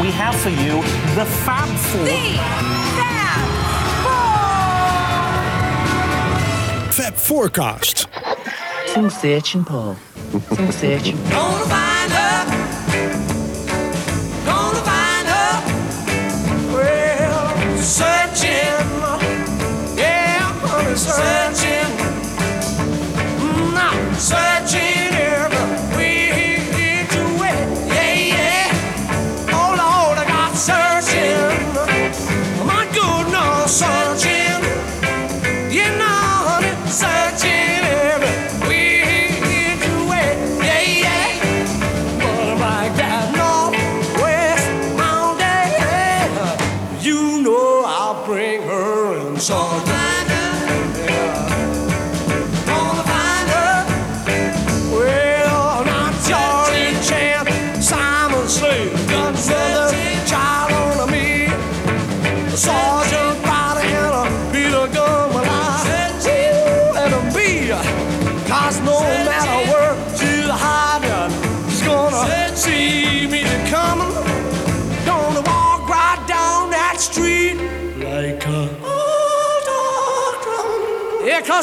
we have for you the Fab Four. The Fab Four. Fab Forecast. Sing searching, Paul. Sing searching. Gonna find her. Gonna find her. Well, searching. Yeah, honey, searching. Mm, searching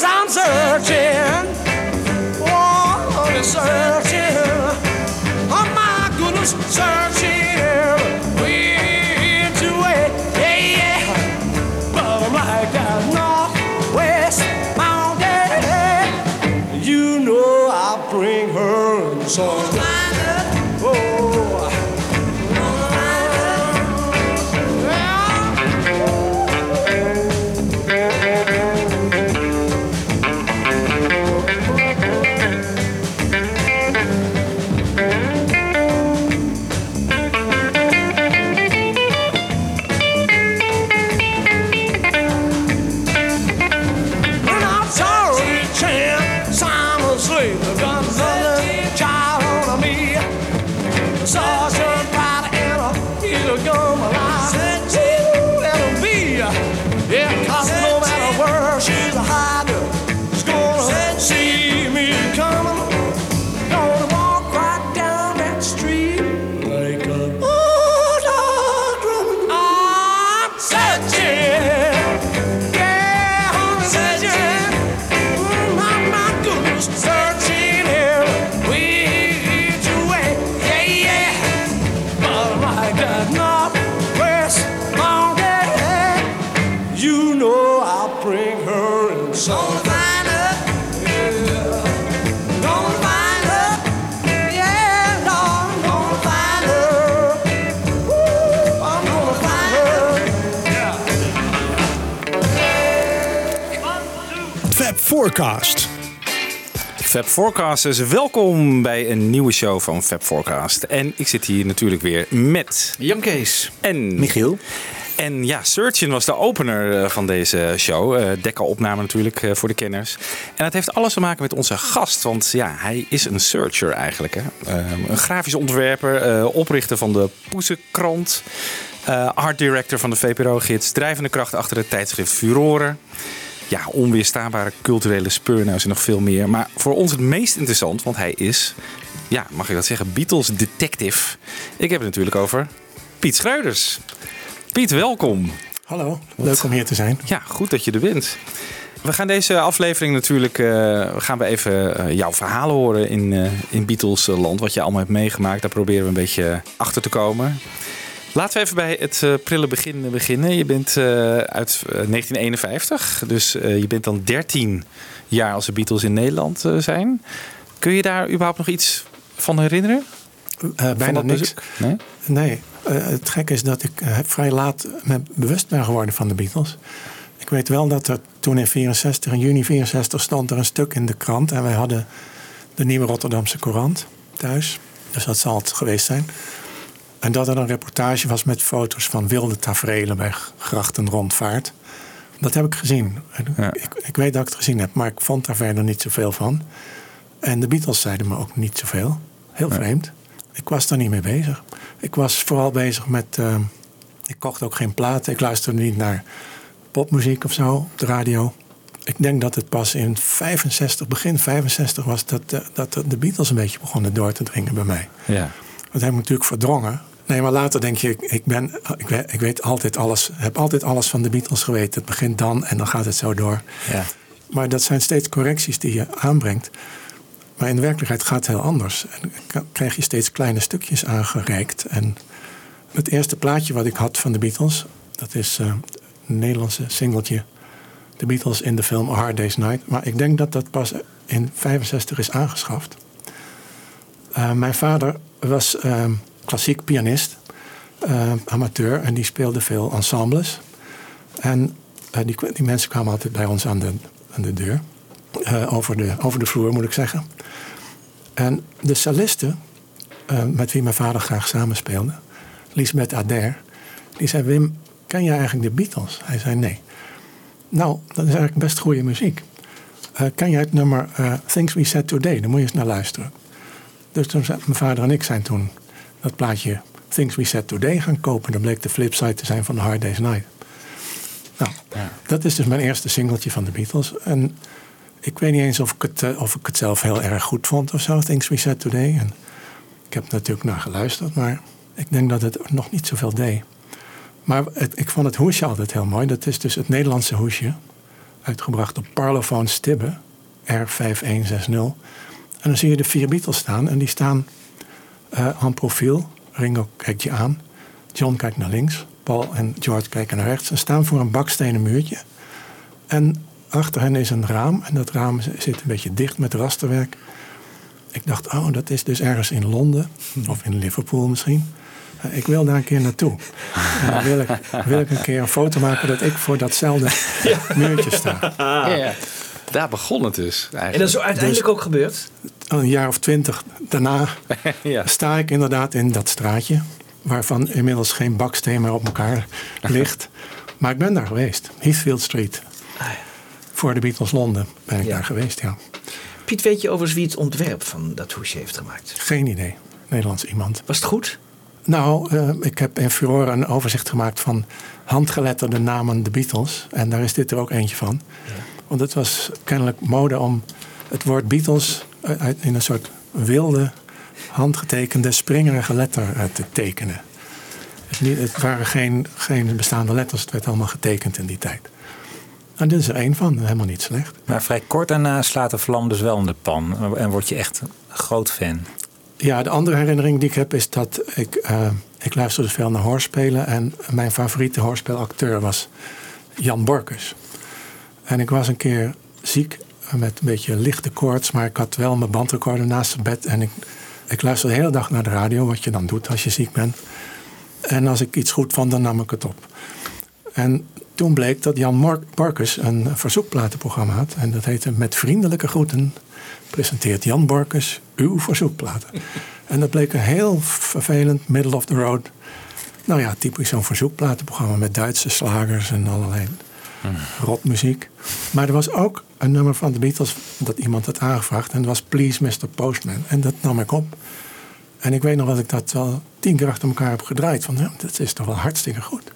cause I'm searching. Forecast. Fab Forecasters, welkom bij een nieuwe show van Fab Forecast. En ik zit hier natuurlijk weer met Jan Kees. en Michiel. En ja, Searchin was de opener eh, van deze show. Eh Dekka-opname natuurlijk eh, voor de kenners. En dat heeft alles te maken met onze gast. Want ja, hij is een searcher eigenlijk. Hè? Eh, een grafisch ontwerper, eh, oprichter van de Poesenkrant. eh art director van de VPRO-gids. Drijvende kracht achter het tijdschrift Furoren. Ja, onweerstaanbare culturele speurneus en nog veel meer. Maar voor ons het meest interessant, want hij is, ja, mag ik dat zeggen, Beatles detective. Ik heb het natuurlijk over Piet Schreuders. Piet, welkom. Hallo, leuk om hier te zijn. Ja, goed dat je er bent. We gaan deze aflevering natuurlijk eh, gaan we even eh, jouw verhalen horen in, eh, in Beatles land. Wat je allemaal hebt meegemaakt. Daar proberen we een beetje achter te komen. Laten we even bij het eh, prille begin beginnen. Je bent eh, uit eh, 1951. Dus eh, je bent dan 13 jaar als de Beatles in Nederland zijn. Kun je daar überhaupt nog iets van herinneren? Van bijna dat niks. bezoek? Nee? Nee, het gekke is dat ik vrij laat me bewust ben geworden van de Beatles. Ik weet wel dat er toen in 64, in juni 64 stond er een stuk in de krant. En wij hadden de Nieuwe Rotterdamse Courant thuis. Dus dat zal het geweest zijn. En dat er een reportage was met foto's van wilde tafereelen bij grachten rondvaart. Dat heb ik gezien. Ja. Ik, ik weet dat ik het gezien heb, maar ik vond daar verder niet zoveel van. En de Beatles zeiden me ook niet zoveel. Heel vreemd. Ik was daar niet mee bezig. Ik was vooral bezig met. eh, ik kocht ook geen platen. Ik luisterde niet naar popmuziek of zo op de radio. Ik denk dat het pas in 65, begin 65 was dat, eh, dat de Beatles een beetje begonnen door te dringen bij mij. Ja. Dat heb ik natuurlijk verdrongen. Nee, maar later denk je, ik, ben, ik, weet, ik weet altijd alles, heb altijd alles van de Beatles geweten. Het begint dan en dan gaat het zo door. Ja. Maar dat zijn steeds correcties die je aanbrengt. Maar in de werkelijkheid gaat het heel anders. En krijg je steeds kleine stukjes aangereikt. En het eerste plaatje wat ik had van de Beatles, dat is eh, een Nederlandse singeltje. De Beatles in de film A Hard Day's Night. Maar ik denk dat dat pas in 65 is aangeschaft. Eh, mijn vader was eh, klassiek pianist, eh, amateur, en die speelde veel ensembles. En eh, die, mensen kwamen altijd bij ons aan de, aan de deur. Eh, over, de, de vloer, moet ik zeggen. En de celliste, eh, met wie mijn vader graag samenspeelde, Lisbeth Adair, die zei: Wim, ken je eigenlijk de Beatles? Hij zei: Nee. Nou, dat is eigenlijk best goede muziek. Eh, ken jij het nummer Things We Said Today? Daar moet je eens naar luisteren. Dus toen zijn, mijn vader en ik zijn toen dat plaatje Things We Said Today gaan kopen. Dat bleek de flipside te zijn van A Hard Day's Night. Nou, dat is dus mijn eerste singeltje van de Beatles. En ik weet niet eens of ik het, eh, of ik het zelf heel erg goed vond of zo, Things We Said Today. En ik heb natuurlijk naar geluisterd, maar ik denk dat het nog niet zoveel deed. Maar het, ik vond het hoesje altijd heel mooi. Dat is dus het Nederlandse hoesje, uitgebracht op Parlophone Stibbe, R5160. En dan zie je de vier Beatles staan en die staan eh aan profiel. Ringo kijkt je aan, John kijkt naar links, Paul en George kijken naar rechts. en staan voor een bakstenen muurtje. En achter hen is een raam en dat raam zit een beetje dicht met rasterwerk. Ik dacht, oh, dat is dus ergens in Londen of in Liverpool misschien. Eh, Ik wil daar een keer naartoe. En dan wil ik, wil ik een keer een foto maken dat ik voor datzelfde muurtje sta. Ja. Daar begon het dus eigenlijk. En dat is uiteindelijk ook gebeurd. Een jaar of twintig daarna ja. sta ik inderdaad in dat straatje. Waarvan inmiddels geen baksteen meer op elkaar ligt. Maar ik ben daar geweest. Heathfield Street. Voor de Beatles Londen ben ik Ja. daar geweest, ja. Piet, weet je overigens wie het ontwerp van dat hoesje heeft gemaakt? Geen idee. Nederlands iemand. Was het goed? Nou, eh, ik heb in Furore een overzicht gemaakt van handgeletterde namen de Beatles. En daar is dit er ook eentje van. Want het was kennelijk mode om het woord Beatles uit- in een soort wilde, handgetekende, springerige letter eh, te tekenen. Het, niet, het waren geen, geen bestaande letters, het werd allemaal getekend in die tijd. Nou, dit is er één van, helemaal niet slecht. Maar vrij kort daarna slaat de vlam dus wel in de pan. En word je echt een groot fan. Ja, de andere herinnering die ik heb is dat ik, eh, ik luisterde veel naar hoorspelen. En mijn favoriete hoorspelacteur was Jan Borkes. En ik was een keer ziek met een beetje lichte koorts. Maar ik had wel mijn bandrecorder naast het bed. En ik, ik luisterde de hele dag naar de radio, wat je dan doet als je ziek bent. En als ik iets goed vond, dan nam ik het op. En toen bleek dat Jan Borkes een verzoekplatenprogramma had. En dat heette Met vriendelijke groeten presenteert Jan Borkes uw verzoekplaten. En dat bleek een heel vervelend, middle of the road. Nou ja, typisch zo'n verzoekplatenprogramma met Duitse slagers en allerlei rotmuziek. Maar er was ook een nummer van de Beatles dat iemand had aangevraagd. En dat was Please Mr. Postman. En dat nam ik op. En ik weet nog dat ik dat wel tien keer achter elkaar heb gedraaid. Van, ja, dat is toch wel hartstikke goed.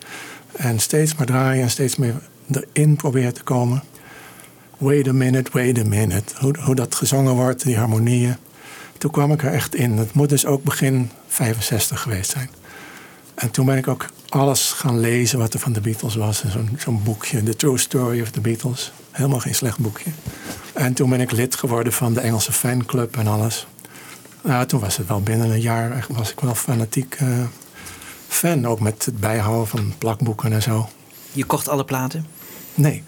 En steeds maar draaien en steeds meer erin proberen te komen. Wait a minute, wait a minute. Hoe, hoe dat gezongen wordt, die harmonieën. Toen kwam ik er echt in. Het moet dus ook begin 65 geweest zijn. En toen ben ik ook alles gaan lezen wat er van de Beatles was. Zo'n boekje, The True Story of the Beatles. Helemaal geen slecht boekje. En toen ben ik lid geworden van de Engelse fanclub en alles. Nou, toen was het wel binnen een jaar echt- was ik wel fanatiek eh, fan. Ook met het bijhouden van plakboeken en zo. Je kocht alle platen? Nee.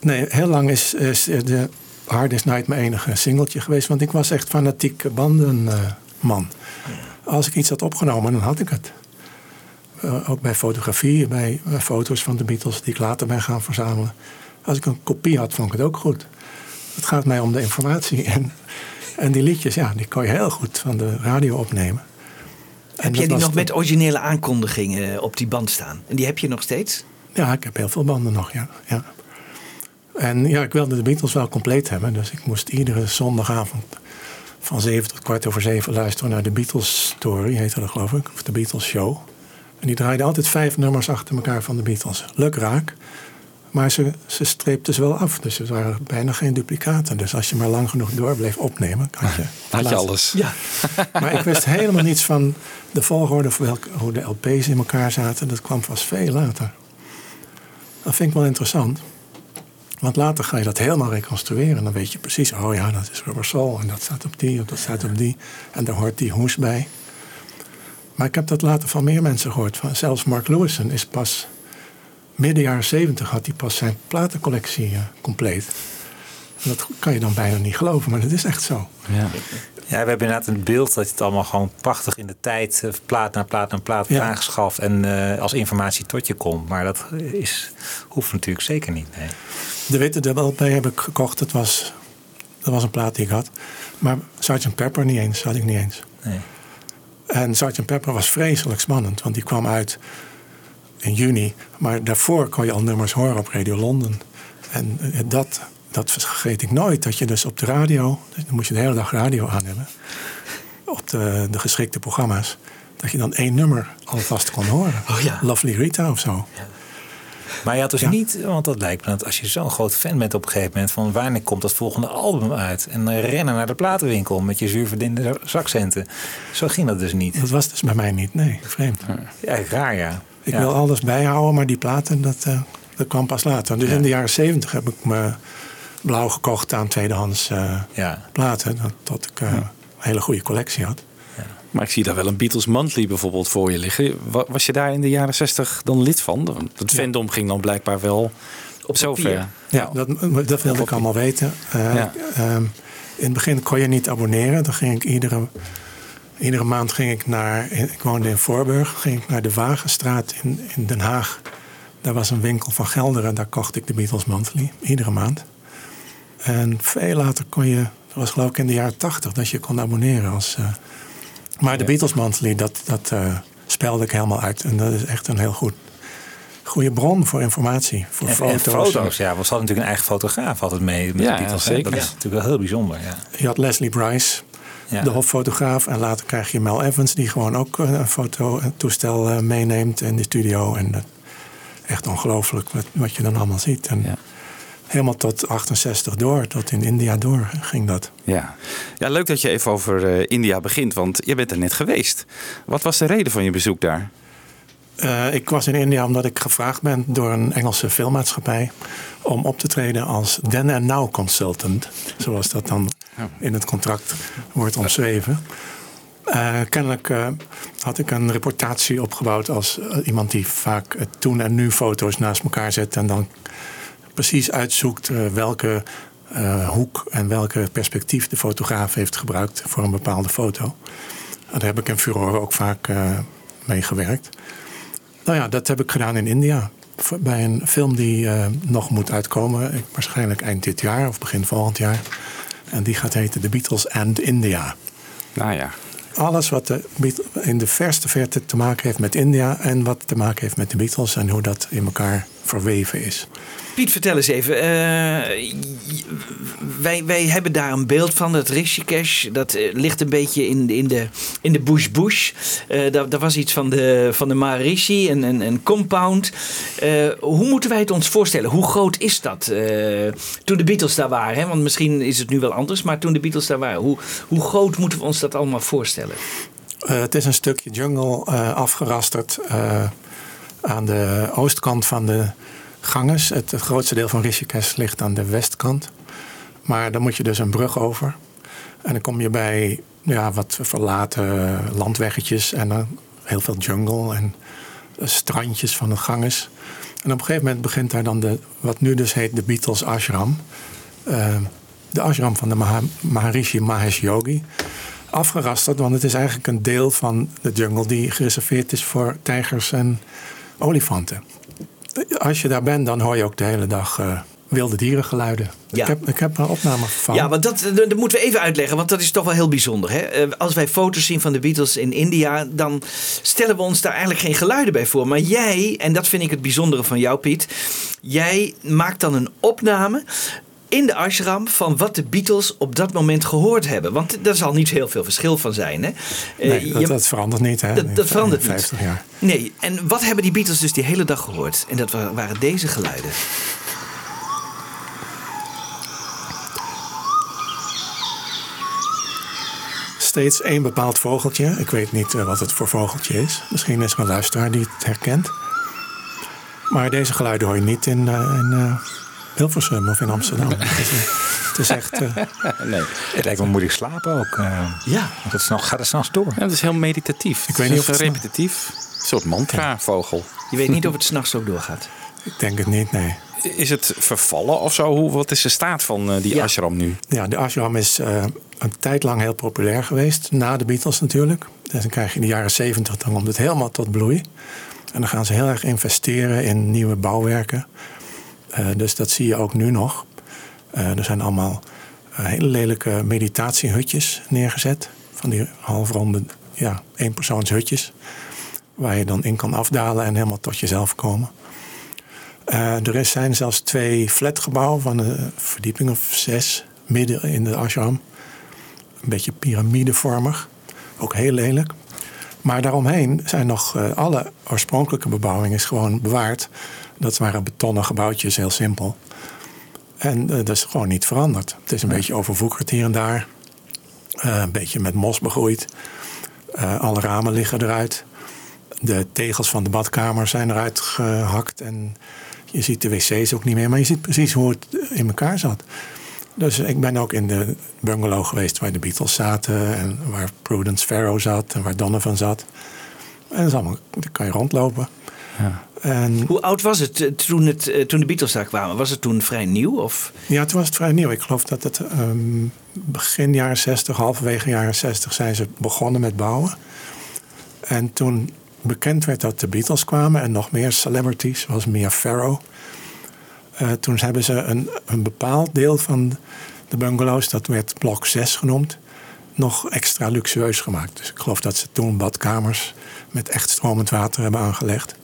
Nee, heel lang is, is de Hardest Night mijn enige singeltje geweest. Want ik was echt fanatiek bandenman. Als ik iets had opgenomen, dan had ik het. Eh, ook bij fotografie, bij eh, foto's van de Beatles die ik later ben gaan verzamelen. Als ik een kopie had, vond ik het ook goed. Het gaat mij om de informatie. En, en die liedjes, ja, die kon je heel goed van de radio opnemen. En Heb jij die nog de- met originele aankondigingen op die band staan? En die heb je nog steeds? Ja, ik heb heel veel banden nog, ja. ja. En ja, ik wilde de Beatles wel compleet hebben. Dus ik moest iedere zondagavond van zeven tot kwart over zeven luisteren naar de Beatles Story, heette dat geloof ik. Of de Beatles Show. En die draaide altijd vijf nummers achter elkaar van de Beatles. Luk raak. Maar ze, ze streepten ze wel af. Dus er waren bijna geen duplicaten. Dus als je maar lang genoeg door bleef opnemen, had je, Had je laatst- alles. Ja. Maar ik wist helemaal niets van de volgorde of hoe de LP's in elkaar zaten. Dat kwam pas veel later. Dat vind ik wel interessant. Want later ga je dat helemaal reconstrueren. Dan weet je precies, oh ja, dat is Rubber Soul. En dat staat op die, of dat staat op die. En daar hoort die hoes bij. Maar ik heb dat later van meer mensen gehoord. Van, zelfs Mark Lewison is pas... Midden jaren zeventig had hij pas zijn platencollectie eh, compleet. En dat kan je dan bijna niet geloven, maar dat is echt zo. Ja. Ja, we hebben inderdaad een beeld dat het allemaal gewoon prachtig in de tijd, eh, plaat na plaat na plaat Ja. aangeschaft en eh, als informatie tot je komt. Maar dat is, hoeft natuurlijk zeker niet. Nee. De witte dubbel LP heb ik gekocht. Dat was, dat was een plaat die ik had. Maar Sgt. Pepper niet eens, had ik niet eens. Nee. En Sgt. Pepper was vreselijk spannend, want die kwam uit in juni. Maar daarvoor kon je al nummers horen op Radio Londen. En eh, dat, dat vergeet ik nooit. Dat je dus op de radio, dus dan moest je de hele dag radio aan hebben. Op de, de geschikte programma's. Dat je dan één nummer alvast kon horen. Oh ja. Lovely Rita of zo. Maar je had dus Ja. niet, want dat lijkt me dat als je zo'n groot fan bent op een gegeven moment, van wanneer komt dat volgende album uit? En dan rennen naar de platenwinkel met je zuurverdiende zakcenten. Zo ging dat dus niet. Dat was dus bij mij niet. Nee, vreemd. Ja, raar ja. Ik Ja. wil alles bijhouden, maar die platen, dat, eh, dat kwam pas later. Dus in de jaren zeventig heb ik me blauw gekocht aan tweedehands eh, Ja. platen. dat- Tot ik eh, een hele goede collectie had. Maar ik zie daar wel een Beatles Monthly bijvoorbeeld voor je liggen. Wa- Was je daar in de jaren 60 dan lid van? Het fandom ging dan blijkbaar wel op zover. Ja, dat, dat wilde ik allemaal weten. Eh, Ja. ehm, in het begin kon je niet abonneren. Dan ging ik iedere, iedere maand ging ik naar... Ik woonde in Voorburg. Ging ik naar de Wagenstraat in, in Den Haag. Daar was een winkel van Gelderen. Daar kocht ik de Beatles Monthly. Iedere maand. En veel later kon je... Dat was geloof ik in de jaren tachtig dat je kon abonneren. Als, eh, maar de Beatles Monthly, dat, dat eh, spelde ik helemaal uit. En dat is echt een heel goed... Goede bron voor informatie, voor En, foto's. en foto's, ja. We hadden natuurlijk een eigen fotograaf altijd mee met Ja, de Beatles. zeker. Dat is Ja. natuurlijk wel heel bijzonder. Ja. Je had Leslie Bryce, Ja. de hoffotograaf. En later krijg je Mel Evans, die gewoon ook eh, een fototoestel eh, meeneemt in de studio. En echt ongelooflijk wat, wat je dan allemaal ziet. En Ja. Helemaal tot 68 door, tot in India door ging dat. Ja. ja, leuk dat je even over eh, India begint, want je bent er net geweest. Wat was de reden van je bezoek daar? Eh, ik was in India omdat ik gevraagd ben door een Engelse filmmaatschappij om op te treden als then and now consultant. Zoals dat dan in het contract wordt omschreven. Eh, kennelijk had ik een reputatie opgebouwd als iemand die vaak toen en nu foto's naast elkaar zet en dan precies uitzoekt eh, welke eh, hoek en welke perspectief de fotograaf heeft gebruikt voor een bepaalde foto. Daar heb ik in Furore ook vaak eh, mee gewerkt. Nou ja, dat heb ik gedaan in India. Bij een film die nog moet uitkomen. ik- Waarschijnlijk eind dit jaar of begin volgend jaar. En die gaat heten The Beatles and India. Nou ja, Alles wat de in de verste verte te maken heeft met India. En wat te maken heeft met de Beatles. En hoe dat in elkaar verweven is. Piet, vertel eens even. eh, wij, wij hebben daar een beeld van, dat Rishikesh. Dat eh, ligt een beetje in, in de, in de bush bush. Eh daar, was iets van de, van de Maharishi, een, een, compound. Hoe moeten wij het ons voorstellen? Hoe groot is dat toen de Beatles daar waren? Hè? Want misschien is het nu wel anders, maar toen de Beatles daar waren. Hoe, hoe groot moeten we ons dat allemaal voorstellen? Het is een stukje jungle afgerasterd aan de oostkant van de Ganges. Het, grootste deel van Rishikesh ligt aan de westkant. Maar dan moet je dus een brug over. En dan kom je bij ja, wat verlaten landweggetjes en dan heel veel jungle en eh, strandjes van de Ganges. En op een gegeven moment begint daar dan de, wat nu dus heet de Beatles Ashram. Eh, de ashram van de Maha- Maharishi Mahesh Yogi afgerasterd, want het is eigenlijk een deel van de jungle die gereserveerd is voor tijgers en olifanten. Als je daar bent, dan hoor je ook de hele dag eh, wilde dierengeluiden. Ja. Ik, heb, ik heb er opname van. Ja, want dat, dat, dat moeten we even uitleggen, want dat is toch wel heel bijzonder. Hè? Eh, Als wij foto's zien van de Beatles in India, dan stellen we ons daar eigenlijk geen geluiden bij voor. Maar jij, en dat vind ik het bijzondere van jou, Piet, jij maakt dan een opname in de ashram van wat de Beatles op dat moment gehoord hebben. Want daar zal niet heel veel verschil van zijn. Hè? Eh, nee, dat, verandert niet. Hè? Dat, verandert 50 niet. Jaar. Nee, en wat hebben die Beatles dus die hele dag gehoord? En dat waren deze geluiden. steeds één bepaald vogeltje. Ik weet niet eh, wat het voor vogeltje is. Misschien is mijn luisteraar die het herkent. Maar deze geluiden hoor je niet in, eh, in Hilversum of in Amsterdam. het, is, het is echt... eh, nee. Het lijkt me moeilijk slapen ook. eh, Ja. want het snel, gaat het s'nachts door. Ja, het is heel meditatief. Ik weet niet of het repetitief. Een soort mantra-vogel. Je weet niet of het s'nachts ook doorgaat. ik denk het niet, nee. Is het vervallen of zo? Hoe, wat is de staat van eh, die Ja. ashram nu? Ja, de ashram is eh, een tijd lang heel populair geweest. Na de Beatles natuurlijk. Dus dan krijg je in de jaren zeventig, dan komt het helemaal tot bloei. En dan gaan ze heel erg investeren in nieuwe bouwwerken. Eh, dus dat zie je ook nu nog. Eh, er zijn allemaal eh, hele lelijke meditatiehutjes neergezet. Van die halfronde, ja, eenpersoonshutjes. Waar je dan in kan afdalen en helemaal tot jezelf komen. Eh, er zijn zelfs twee flatgebouwen van een verdieping of zes midden in de ashram. Een beetje piramidevormig. Ook heel lelijk. Maar daaromheen zijn nog alle oorspronkelijke bebouwing is gewoon bewaard. Dat waren betonnen gebouwtjes, heel simpel. En eh, dat is gewoon niet veranderd. Het is een beetje overwoekerd hier en daar. Eh, een beetje met mos begroeid. Eh, alle ramen liggen eruit. De tegels van de badkamer zijn eruit gehakt. En je ziet de wc's ook niet meer. Maar je ziet precies hoe het in elkaar zat. Dus ik ben ook in de bungalow geweest waar de Beatles zaten. En waar Prudence Farrow zat. En waar Donovan zat. En dat is allemaal, daar kan je rondlopen. En Hoe oud was het eh, toen, het eh, toen de Beatles daar kwamen? Was het toen vrij nieuw? Of? ja, toen was het vrij nieuw. Ik geloof dat het ehm, begin jaren 60, halverwege jaren 60 zijn ze begonnen met bouwen. En toen bekend werd dat de Beatles kwamen en nog meer celebrities, zoals Mia Farrow. eh, toen hebben ze een, een bepaald deel van de bungalows, dat werd blok 6 genoemd, nog extra luxueus gemaakt. Dus ik geloof dat ze toen badkamers met echt stromend water hebben aangelegd.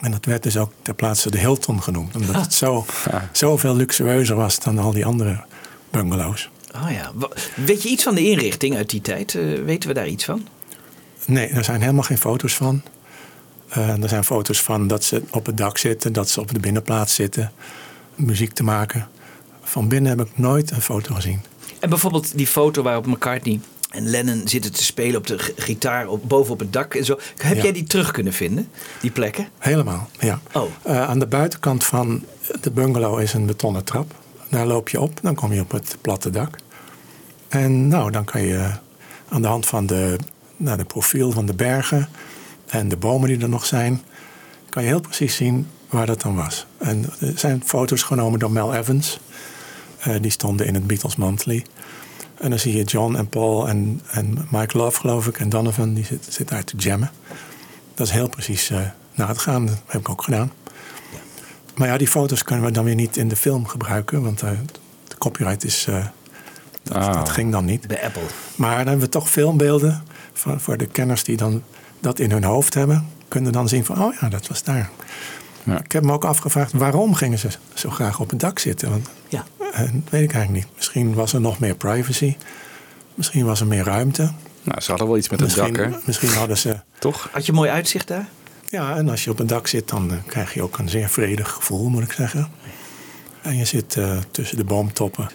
En dat werd dus ook ter plaatse de Hilton genoemd. Omdat het zo, zoveel luxueuzer was dan al die andere bungalows. Oh ja. Weet je iets van de inrichting uit die tijd? Eh, weten we daar iets van? Nee, er zijn helemaal geen foto's van. Eh, er zijn foto's van dat ze op het dak zitten, dat ze op de binnenplaats zitten, muziek te maken. Van binnen heb ik nooit een foto gezien. En bijvoorbeeld die foto waarop McCartney en Lennon zitten te spelen op de gitaar op, boven op het dak en zo. Heb Ja. jij die terug kunnen vinden, die plekken? Helemaal, ja. Oh. Eh, aan de buitenkant van de bungalow is een betonnen trap. Daar loop je op, dan kom je op het platte dak. En nou, dan kan je aan de hand van de, nou, de profiel van de bergen en de bomen die er nog zijn, kan je heel precies zien waar dat dan was. En er zijn foto's genomen door Mel Evans. Eh, die stonden in het Beatles Monthly. En dan zie je John en Paul en, en Mike Love, geloof ik, en Donovan, die zitten zit daar te jammen. Dat is heel precies eh na het gaan. Dat heb ik ook gedaan. Maar ja, die foto's kunnen we dan weer niet in de film gebruiken, want eh, de copyright is. eh, dat, Ah. dat ging dan niet. Bij Apple. Maar dan hebben we toch filmbeelden voor, voor de kenners die dan dat in hun hoofd hebben. Kunnen dan zien van, oh ja, dat was daar. Ja. Ik heb me ook afgevraagd, waarom gingen ze zo graag op het dak zitten? Want, Ja. Eh, dat weet ik eigenlijk niet. Misschien was er nog meer privacy. Misschien was er meer ruimte. Nou, ze hadden wel iets met het dak, hè? Misschien, hadden ze... Toch? Had je mooi uitzicht daar? Ja, en als je op een dak zit, dan eh, krijg je ook een zeer vredig gevoel, moet ik zeggen. En je zit eh, tussen de boomtoppen.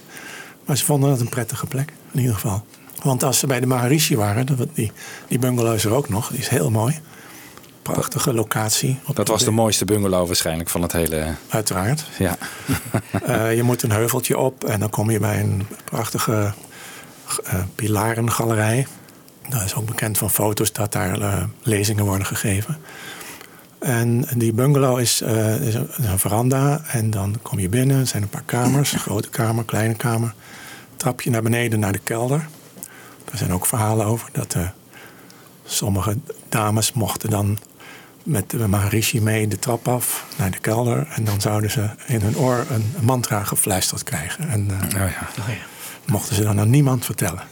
Maar ze vonden het een prettige plek, in ieder geval. Want als ze bij de Maharishi waren, dat, die, die bungalow is er ook nog, die is heel mooi. Prachtige locatie. Dat was de mooiste bungalow waarschijnlijk van het hele... Uiteraard. Ja. Eh, je moet een heuveltje op en dan kom je bij een prachtige eh, pilarengalerij. Dat is ook bekend van foto's dat daar eh, lezingen worden gegeven. En die bungalow is, is, een, is een veranda en dan kom je binnen. Er zijn een paar kamers, grote kamer, kleine kamer. Trapje naar beneden naar de kelder. Daar zijn ook verhalen over dat sommige dames mochten dan met de Maharishi mee de trap af naar de kelder. En dan zouden ze in hun oor een mantra gefluisterd krijgen. En eh, Oh ja. mochten ze dan aan niemand vertellen.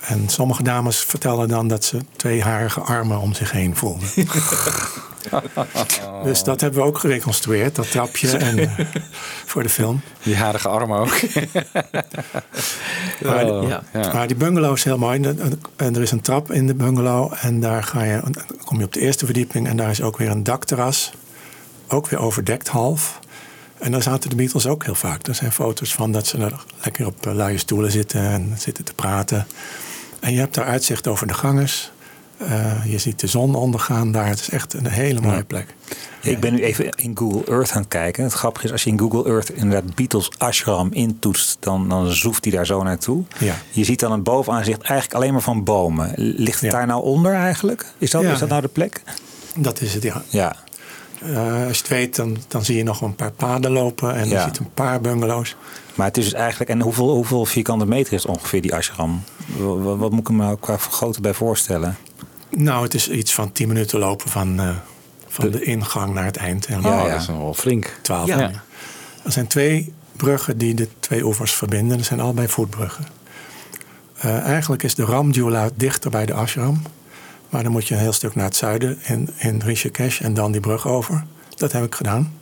En sommige dames vertelden dan dat ze twee harige armen om zich heen voelden. Dus dat hebben we ook gereconstrueerd, dat trapje en, eh, voor de film. Die harige armen ook. Maar, Oh, ja. maar die bungalow is heel mooi. En er is een trap in de bungalow. En daar ga je, dan kom je op de eerste verdieping. En daar is ook weer een dakterras. Ook weer overdekt half. En daar zaten de Beatles ook heel vaak. Er zijn foto's van dat ze er lekker op eh, luie stoelen zitten en zitten te praten. En je hebt daar uitzicht over de gangers. Eh, je ziet de zon ondergaan daar. Het is echt een hele mooie plek. Ik ben nu even in Google Earth aan het kijken. Het grappige is, als je in Google Earth inderdaad Beatles ashram intoetst, dan, dan zoeft hij daar zo naartoe. Ja. Je ziet dan het bovenaanzicht eigenlijk alleen maar van bomen. Ligt het daar nou onder eigenlijk? Is dat, is dat nou de plek? Dat is het, ja. Ja. Eh, als je het weet, dan, dan zie je nog een paar paden lopen. En Ja. je ziet een paar bungalows. Maar het is dus eigenlijk, en hoeveel, hoeveel vierkante meter is ongeveer die ashram? Wat, moet ik me qua grootte bij voorstellen? Nou, het is iets van 10 minuten lopen van, eh, van de, ingang naar het eind. En Ja, oh, ja. dat is nog wel flink. 12 Ja. minuten. Er zijn twee bruggen die de twee oevers verbinden. Dat zijn allebei voetbruggen. Eh, eigenlijk is de Ramjula dichter bij de ashram. Maar dan moet je een heel stuk naar het zuiden in, in Rishikesh en dan die brug over. Dat heb ik gedaan.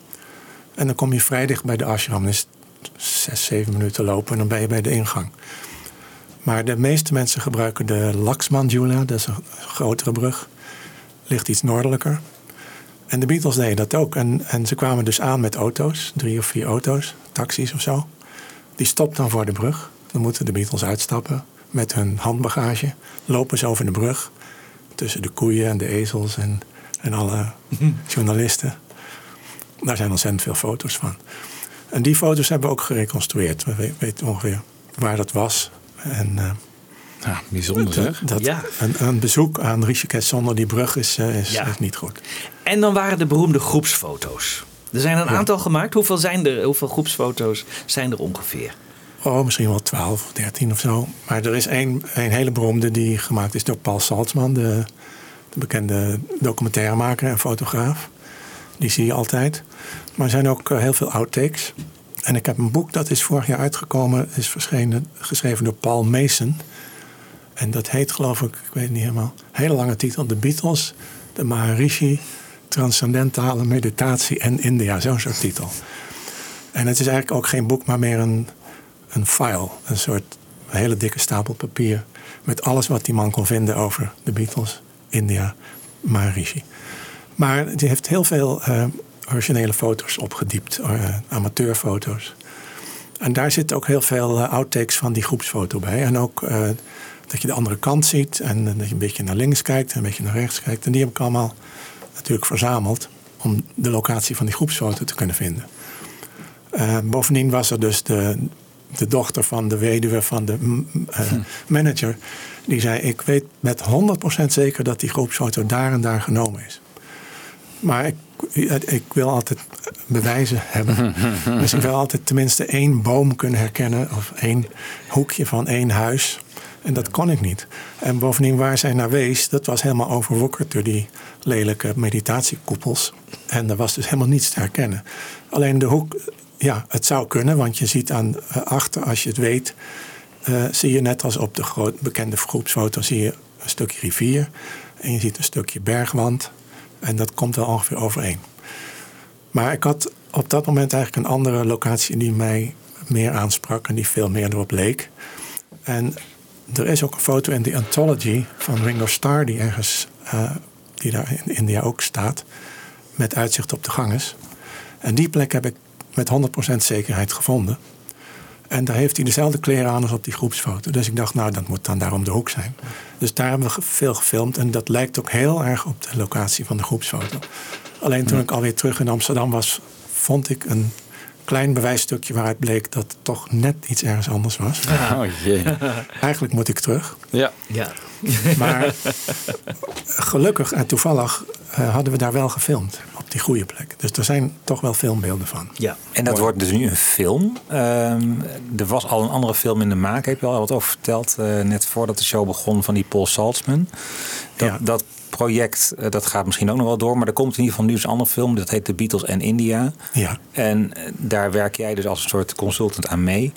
En dan kom je vrij dicht bij de ashram. Is zes, zeven minuten lopen en dan ben je bij de ingang. Maar de meeste mensen gebruiken de Laxmanjula. Dat is een grotere brug. Ligt iets noordelijker. En de Beatles deden dat ook. En, en ze kwamen dus aan met auto's, drie of vier auto's, taxis of zo. Die stopt dan voor de brug. Dan moeten de Beatles uitstappen met hun handbagage. Lopen ze over de brug. Tussen de koeien en de ezels en, en alle journalisten. Daar zijn ontzettend veel foto's van. En die foto's hebben we ook gereconstrueerd. We we- weten ongeveer waar dat was. En eh, Ja, bijzonder zeg. dat, Ja. een, een bezoek aan Rishikesh zonder die brug is, is, Ja. is niet goed. En dan waren de beroemde groepsfoto's. Er zijn een aantal gemaakt. Hoeveel, zijn er, hoeveel groepsfoto's zijn er ongeveer? Oh, misschien wel 12 of 13 of zo. Maar er is één, een hele beroemde die gemaakt is door Paul Saltzman, de, de bekende documentairemaker en fotograaf. Die zie je altijd. Maar er zijn ook eh, heel veel outtakes. En ik heb een boek dat is vorig jaar uitgekomen, is verschenen, geschreven door Paul Mason. En dat heet geloof ik, ik weet het niet helemaal, hele lange titel, The Beatles, de Maharishi, Transcendentale Meditatie en India, zo'n soort titel. En het is eigenlijk ook geen boek, maar meer een, een file. Een soort hele dikke stapel papier. Met alles wat die man kon vinden over de Beatles, India, Maharishi. Maar die heeft heel veel eh, originele foto's opgediept, eh, amateurfoto's. En daar zitten ook heel veel eh, outtakes van die groepsfoto bij. En ook dat je de andere kant ziet en dat je een beetje naar links kijkt en een beetje naar rechts kijkt. En die heb ik allemaal natuurlijk verzameld om de locatie van die groepsfoto te kunnen vinden. Bovendien was er dus de, de dochter van de weduwe van de eh, manager. Die zei, ik weet met 100% zeker dat die groepsfoto daar en daar genomen is. Maar ik, ik wil altijd bewijzen hebben. dus ik wil altijd tenminste één boom kunnen herkennen. Of één hoekje van één huis. En dat kon ik niet. En bovendien waar zij naar wees, dat was helemaal overwoekerd door die lelijke meditatiekoepels. En er was dus helemaal niets te herkennen. Alleen de hoek, ja, het zou kunnen, want je ziet aan eh, achter, als je het weet, eh, zie je net als op de bekende groepsfoto, zie je een stukje rivier. En je ziet een stukje bergwand. En dat komt wel ongeveer overeen. Maar ik had op dat moment eigenlijk een andere locatie die mij meer aansprak en die veel meer erop leek. En er is ook een foto in de Anthology van Ringo Starr, die ergens, eh, die daar in India ook staat, met uitzicht op de ganges. En die plek heb ik met 100% zekerheid gevonden. En daar heeft hij dezelfde kleren aan als op die groepsfoto. Dus ik dacht, nou, dat moet dan daarom de hoek zijn. Dus daar hebben we veel gefilmd. En dat lijkt ook heel erg op de locatie van de groepsfoto. Alleen toen ik alweer terug in Amsterdam was, vond ik een klein bewijsstukje waaruit bleek dat het toch net iets ergens anders was. Oh jee. Eigenlijk moet ik terug. Ja. Ja. Maar gelukkig en toevallig eh, hadden we daar wel gefilmd. Op die goede plek. Dus er zijn toch wel filmbeelden van. ja. En dat wordt dus nu een film. Ehm, er was al een andere film in de maak, heb je al wat over verteld. eh, net voordat de show begon van die Paul Saltzman. Dat, Ja. dat project, eh, dat gaat misschien ook nog wel door. Maar er komt in ieder geval nu eens een andere film. Dat heet The Beatles en India. Ja. En eh, daar werk jij dus als een soort consultant aan mee.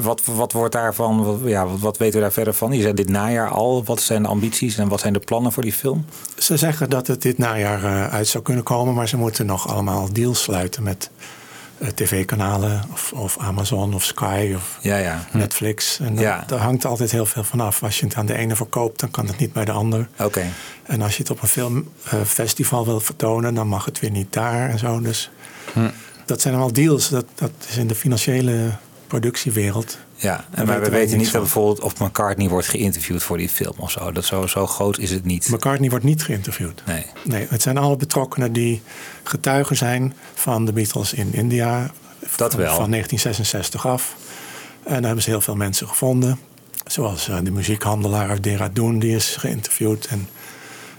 Wat, wat wordt daarvan, wat, ja, wat, wat weten we daar verder van? Je zei dit najaar al. Wat zijn de ambities en wat zijn de plannen voor die film? Ze zeggen dat het dit najaar eh, uit zou kunnen komen. Maar ze moeten nog allemaal deals sluiten met tv-kanalen. Of, of Amazon of Sky of Ja, ja. Netflix. En dat- Ja. daar hangt altijd heel veel van af. Als je het aan de ene verkoopt, dan kan het niet bij de ander. Oké. En als je het op een filmfestival wil vertonen, dan mag het weer niet daar en zo. Dus dat zijn allemaal deals. Dat, dat is in de financiële productiewereld Ja, en maar we weten wij weten niks niet dat bijvoorbeeld of McCartney wordt geïnterviewd voor die film of zo. Dat zo, zo groot is het niet. McCartney wordt niet geïnterviewd. Nee. Nee, het zijn alle betrokkenen die getuigen zijn van de Beatles in India. Dat van, wel. Van 1966 af. En daar hebben ze heel veel mensen gevonden. Zoals eh, de muziekhandelaar uit Dehradun, die is geïnterviewd. En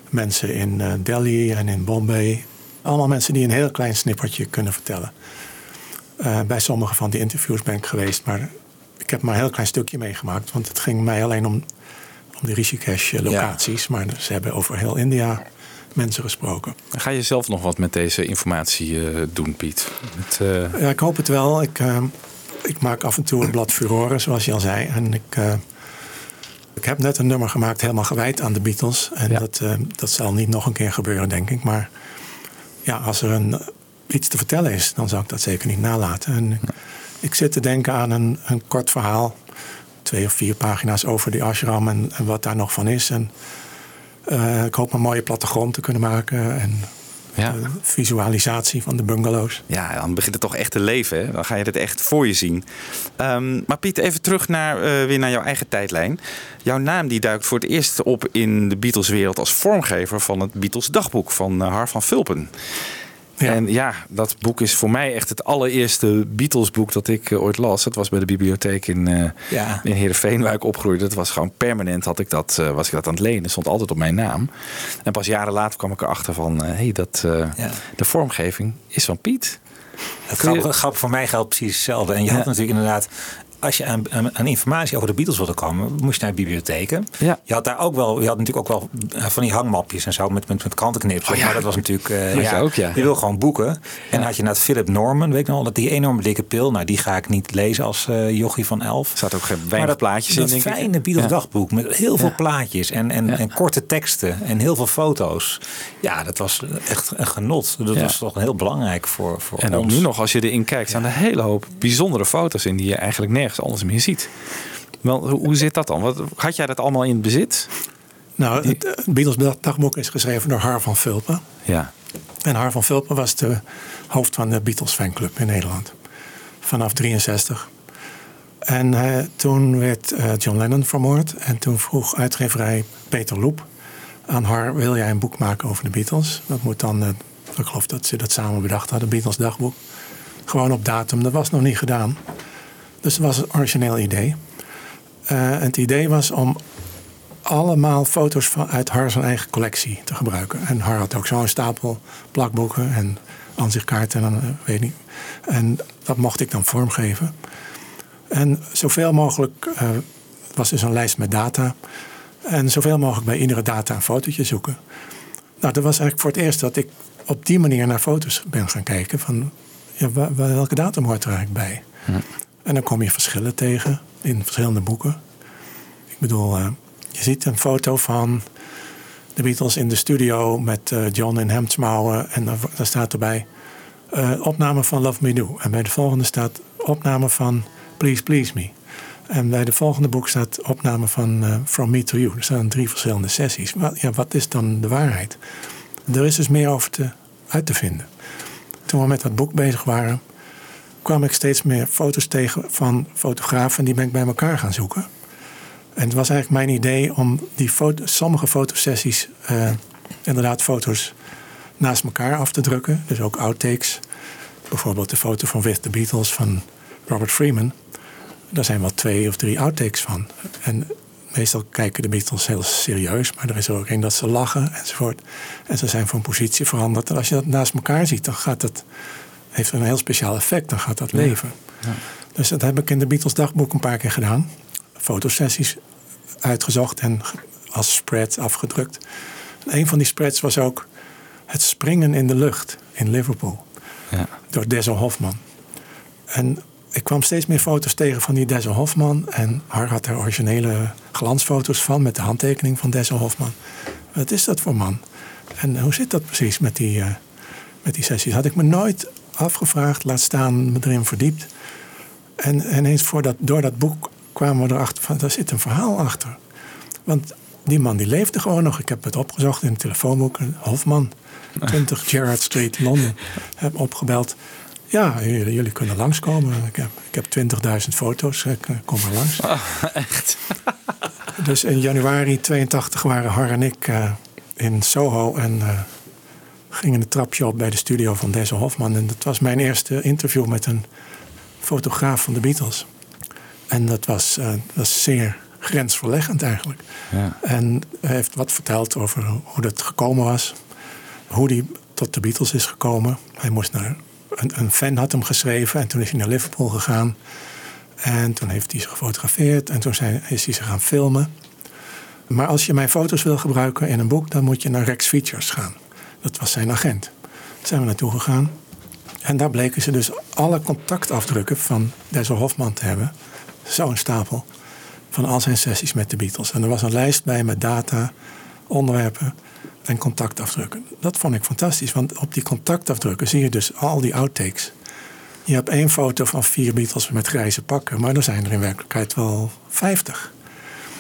mensen in eh, Delhi en in Bombay. Allemaal mensen die een heel klein snippertje kunnen vertellen. Eh, bij sommige van die interviews ben ik geweest, maar ik heb maar een heel klein stukje meegemaakt. Want het ging mij alleen om, om de Rishikesh-locaties. Maar ze hebben over heel India mensen gesproken. Ga je zelf nog wat met deze informatie eh, doen, Piet? Met, eh, Ja, ik hoop het wel. Ik, eh, ik maak af en toe een blad Furore, zoals je al zei. En ik, eh, ik heb net een nummer gemaakt helemaal gewijd aan de Beatles. En Ja. dat, eh, dat zal niet nog een keer gebeuren, denk ik. Maar ja, als er een, iets te vertellen is, dan zou ik dat zeker niet nalaten. En ik zit te denken aan een, een kort verhaal. Twee of vier pagina's over die ashram en, en wat daar nog van is. En eh, ik hoop een mooie plattegrond te kunnen maken. En ja. visualisatie van de bungalows. Ja, dan begint het toch echt te leven. Hè? Dan ga je het echt voor je zien. Ehm, maar Piet, even terug naar, eh, weer naar jouw eigen tijdlijn. Jouw naam die duikt voor het eerst op in de Beatles-wereld als vormgever van het Beatles-dagboek van eh, Har van Vulpen. Ja. En ja, dat boek is voor mij echt het allereerste Beatles-boek dat ik eh, ooit las. Dat was bij de bibliotheek in, Ja. in Heerenveen waar ik opgroeide. Dat was gewoon permanent had ik dat, eh, was ik dat aan het lenen. Het stond altijd op mijn naam. En pas jaren later kwam ik erachter van... hé, hey, dat Ja. de vormgeving is van Piet. Het grappige, grappige voor mij geldt precies hetzelfde. En je had natuurlijk inderdaad, als je aan, aan, aan informatie over de Beatles wilde komen, moest je naar bibliotheken. Ja. Je had daar ook wel, je had natuurlijk ook wel eh, van die hangmapjes en zo met, met, met krantenknips. Oh ja. Maar dat was natuurlijk, eh, je ook, ja. je wil gewoon boeken. En dan had je naar Philip Norman, weet ik nog, dat die enorme dikke pil. Nou, die ga ik niet lezen als eh jochie van elf. Er zaten ook geen weinig dat, plaatjes dat in, denk fijne. Beatles Ja. dagboek met heel veel Ja. plaatjes en, en, Ja. en korte teksten en heel veel foto's. Ja, dat was echt een genot. Dat Ja. was toch heel belangrijk voor, voor En ook ons. nu nog, als je erin kijkt, staan er een hele hoop bijzondere foto's in die je eigenlijk nergens anders meer ziet. Wel, hoe, zit dat dan? Wat, had jij dat allemaal in bezit? Nou, het eh, Beatles dagboek is geschreven door Har van Vulpen. Ja. En Har van Vulpen was de hoofd van de Beatles fanclub in Nederland. Vanaf 63. En eh, toen werd eh, John Lennon vermoord. En toen vroeg uitgeverij Peter Loep aan Har... wil jij een boek maken over de Beatles? Dat moet dan, ik geloof dat ze dat samen bedacht hadden, Beatles dagboek. Gewoon op datum, dat was nog niet gedaan. Dus het was een origineel idee. En het idee was om allemaal foto's van, uit Har zijn eigen collectie te gebruiken. En Har had ook zo'n stapel plakboeken en aanzichtkaarten en eh, weet niet. En dat mocht ik dan vormgeven. En zoveel mogelijk, eh, het was dus een lijst met data. En zoveel mogelijk bij iedere data een fotootje zoeken. Nou, dat was eigenlijk voor het eerst dat ik op die manier naar foto's ben gaan kijken. Van ja, welke datum hoort er eigenlijk bij? En dan kom je verschillen tegen in verschillende boeken. Ik bedoel, eh, je ziet een foto van de Beatles in de studio met eh, John in hemdsmouwen. En daar, staat erbij eh, opname van Love Me Do. En bij de volgende staat opname van Please Please Me. En bij de volgende boek staat opname van From Me to You. Er staan drie verschillende sessies. Wat, ja, wat is dan de waarheid? Er is dus meer over te, uit te vinden. Toen we met dat boek bezig waren, kwam ik steeds meer foto's tegen van fotografen. Die ben ik bij elkaar gaan zoeken. En het was eigenlijk mijn idee om die foto, sommige fotosessies, eh, inderdaad foto's naast elkaar af te drukken. Dus ook outtakes. Bijvoorbeeld de foto van With the Beatles van Robert Freeman. Daar zijn wel twee of drie outtakes van. En meestal kijken de Beatles heel serieus, maar er is er ook een dat ze lachen enzovoort. En ze zijn van positie veranderd. En als je dat naast elkaar ziet, dan gaat dat, heeft een heel speciaal effect. Dan gaat dat leven. Dus dat heb ik in de Beatles dagboek een paar keer gedaan. Fotosessies uitgezocht en als spread afgedrukt. En een van die spreads was ook het springen in de lucht in Liverpool. Ja. Door Dessel Hofman. En ik kwam steeds meer foto's tegen van die Dessel Hofman. En Har had er originele glansfoto's van met de handtekening van Dessel Hofman. Wat is dat voor man? En hoe zit dat precies met die, eh, met die sessies? Had ik me nooit afgevraagd, laat staan, me erin verdiept. En ineens voor dat, door dat boek kwamen we erachter van, daar zit een verhaal achter. Want die man die leefde gewoon nog. Ik heb het opgezocht in het telefoonboek. Hofman, 20 Gerrard Street, Londen. Heb opgebeld. Ja, jullie, jullie kunnen langskomen. Ik heb, ik heb 20.000 foto's. Eh, kom maar langs. echt? Dus in januari 82 waren Har en ik eh, in Soho en eh, gingen een trapje op bij de studio van Deze Hofman. En dat was mijn eerste interview met een fotograaf van de Beatles. En dat was, dat was zeer grensverleggend eigenlijk. Ja. En hij heeft wat verteld over hoe dat gekomen was. Hoe hij tot de Beatles is gekomen. Hij moest naar, een, een fan had hem geschreven en toen is hij naar Liverpool gegaan. En toen heeft hij ze gefotografeerd en toen zijn, is hij ze gaan filmen. Maar als je mijn foto's wil gebruiken in een boek, dan moet je naar Rex Features gaan. Dat was zijn agent. Daar zijn we naartoe gegaan. En daar bleken ze dus alle contactafdrukken van Denzel Hofman te hebben. Zo'n stapel van al zijn sessies met de Beatles. En er was een lijst bij met data, onderwerpen en contactafdrukken. Dat vond ik fantastisch, want op die contactafdrukken zie je dus al die outtakes. Je hebt één foto van vier Beatles met grijze pakken, maar er zijn er in werkelijkheid wel vijftig.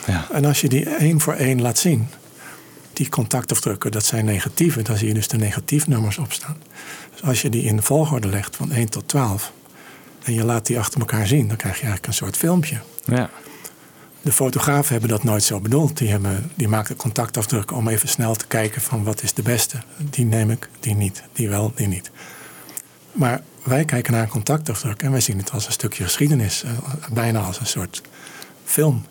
Ja. En als je die één voor één laat zien, die contactafdrukken, dat zijn negatieve, dan zie je dus de negatiefnummers opstaan. Dus als je die in de volgorde legt van 1 tot 12 en je laat die achter elkaar zien, dan krijg je eigenlijk een soort filmpje. Ja. De fotografen hebben dat nooit zo bedoeld. Die, hebben, die maken contactafdrukken om even snel te kijken van wat is de beste. Die neem ik, die niet. Die wel, die niet. Maar wij kijken naar een contactafdruk en wij zien het als een stukje geschiedenis. eh, Bijna als een soort film.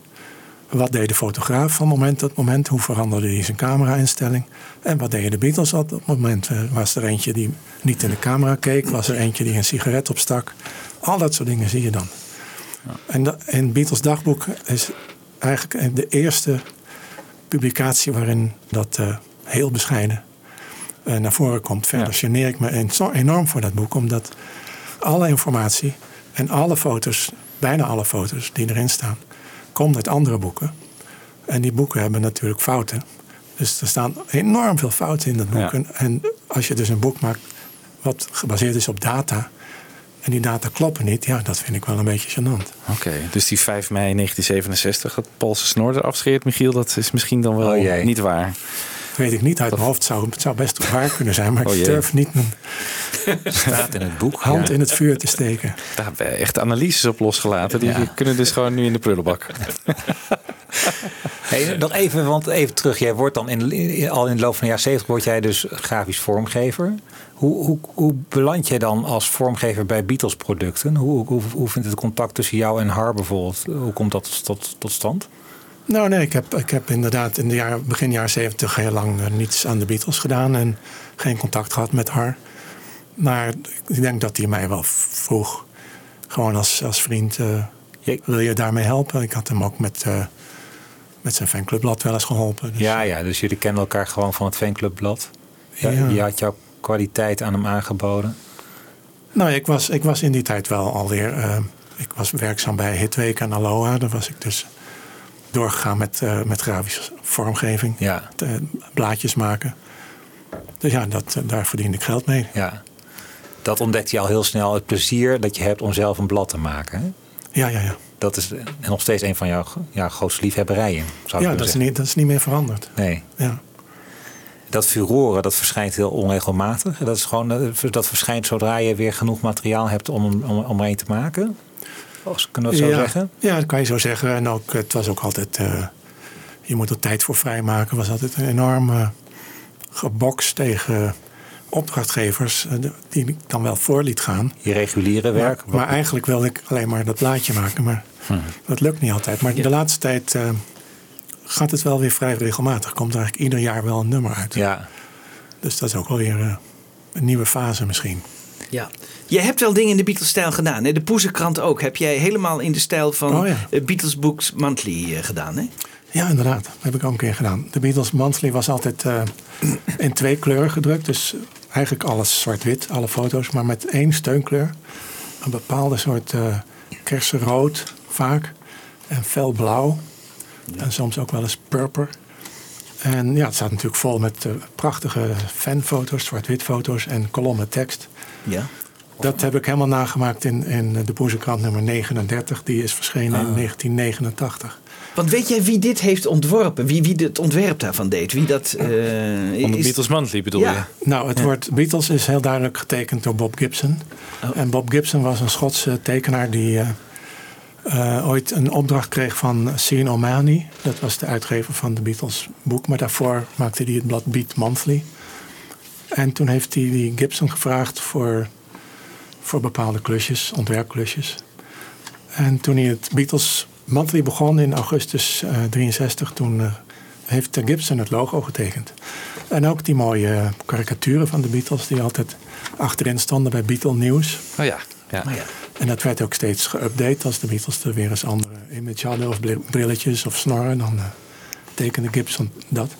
Wat deed de fotograaf van moment tot moment? Hoe veranderde hij zijn camera-instelling? En wat deden de Beatles op dat moment? Eh, Was er eentje die niet in de camera keek? Was er eentje die een sigaret opstak? Al dat soort dingen zie je dan. En in Beatles dagboek is eigenlijk de eerste publicatie waarin dat eh, heel bescheiden eh, naar voren komt. Verder Ja. ik me enorm voor dat boek, omdat alle informatie en alle foto's, bijna alle foto's die erin staan, komt uit andere boeken. En die boeken hebben natuurlijk fouten. Dus er staan enorm veel fouten in dat boek. Ja. En, als je dus een boek maakt wat gebaseerd is op data. En die data kloppen niet, ja, dat vind ik wel een beetje gênant. Oké, dus die 5 mei 1967 dat Paul zijn snor eraf scheert, Michiel, dat is misschien dan wel Oh niet waar. Weet ik niet uit mijn hoofd. Zou, het zou best waar kunnen zijn, maar Oh ik durf niet mijn Staat in het boek. hand ja. in het vuur te steken. Daar hebben we echt analyses op losgelaten. Die Ja. kunnen dus gewoon nu in de prullenbak. Hey, nog even, want even terug. Jij wordt dan in, in- al in de loop van de jaren 70 word jij dus grafisch vormgever. Hoe, hoe, hoe beland jij dan als vormgever bij Beatles producten? Hoe, hoe, hoe vindt het contact tussen jou en Har bijvoorbeeld? Hoe komt dat tot, tot stand? Nou nee, ik heb, ik heb inderdaad in de jaren, begin jaren zeventig heel lang eh, niets aan de Beatles gedaan. En geen contact gehad met haar. Maar ik denk dat hij mij wel vroeg. Gewoon als, als vriend. eh, wil je daarmee helpen? Ik had hem ook met, eh, met zijn fanclubblad wel eens geholpen. Dus, Ja, ja, dus jullie kennen elkaar gewoon van het fanclubblad. Ja, Ja. Je had jouw kwaliteit aan hem aangeboden. Nou, ik was, ik was in die tijd wel alweer. ik was werkzaam bij Hitweek en Aloha. Daar was ik dus doorgegaan met, eh, met grafische vormgeving. Ja, te- blaadjes maken. Dus ja, dat, eh, daar verdiende ik geld mee. ja. Dat ontdekte je al heel snel, het plezier dat je hebt om zelf een blad te maken. Hè? Ja, ja, ja. Dat is nog steeds een van jouw ja, grootste liefhebberijen, zou ik Ja, dat is, niet, dat is niet meer veranderd. Nee. Ja. Dat furoren, dat verschijnt heel onregelmatig. Dat, is gewoon, eh, dat verschijnt zodra je weer genoeg materiaal hebt om, om, om er een te maken. Kunnen we dat zo ja, zeggen? Ja, dat kan je zo zeggen. En ook, het was ook altijd... eh, je moet er tijd voor vrijmaken. was altijd een enorm eh, gebokst tegen opdrachtgevers... eh, die ik dan wel voor liet gaan. Je reguliere werk. Maar, maar eigenlijk wilde ik alleen maar dat plaatje maken. Maar dat lukt niet altijd. Maar de laatste tijd eh, gaat het wel weer vrij regelmatig. Komt er eigenlijk ieder jaar wel een nummer uit. ja, Dus dat is ook wel weer een nieuwe fase misschien. Ja. Je hebt wel dingen in de Beatles-stijl gedaan. Hè? De Poezenkrant ook. Heb jij helemaal in de stijl van Oh ja. eh, Beatles Books Monthly eh, gedaan. Hè? Ja, inderdaad. Dat heb ik ook een keer gedaan. De Beatles Monthly was altijd eh, in twee kleuren gedrukt. Dus eigenlijk alles zwart-wit, alle foto's. Maar met één steunkleur. Een bepaalde soort kersenrood vaak. En felblauw. En soms ook wel eens purper. En ja, het staat natuurlijk vol met prachtige fanfoto's, zwart-wit foto's en kolommen tekst. Ja. Dat heb ik helemaal nagemaakt in, in de Boezekrant nummer 39. Die is verschenen Ah. in 1989. Want weet jij wie dit heeft ontworpen? Wie, wie het ontwerp daarvan deed? Wie dat, eh, Van de is- Beatles Monthly bedoel Ja. je? Nou, het woord Beatles is heel duidelijk getekend door Bob Gibson. Oh. En Bob Gibson was een Schotse tekenaar die eh, eh, ooit een opdracht kreeg van Sean O'Malley. Dat was de uitgever van de Beatles boek. Maar daarvoor maakte hij het blad Beat Monthly. En toen heeft hij die Gibson gevraagd voor, voor bepaalde klusjes, ontwerpklusjes. En toen hij het Beatles Monthly begon in augustus eh 63, toen eh, heeft Gibson het logo getekend. En ook die mooie eh, karikaturen van de Beatles die altijd achterin stonden bij Beatle Nieuws. Oh ja. ja. Maar ja. En dat werd ook steeds geüpdate als de Beatles er weer eens andere image hadden of bri- brilletjes of snorren. Dan eh, tekende Gibson dat.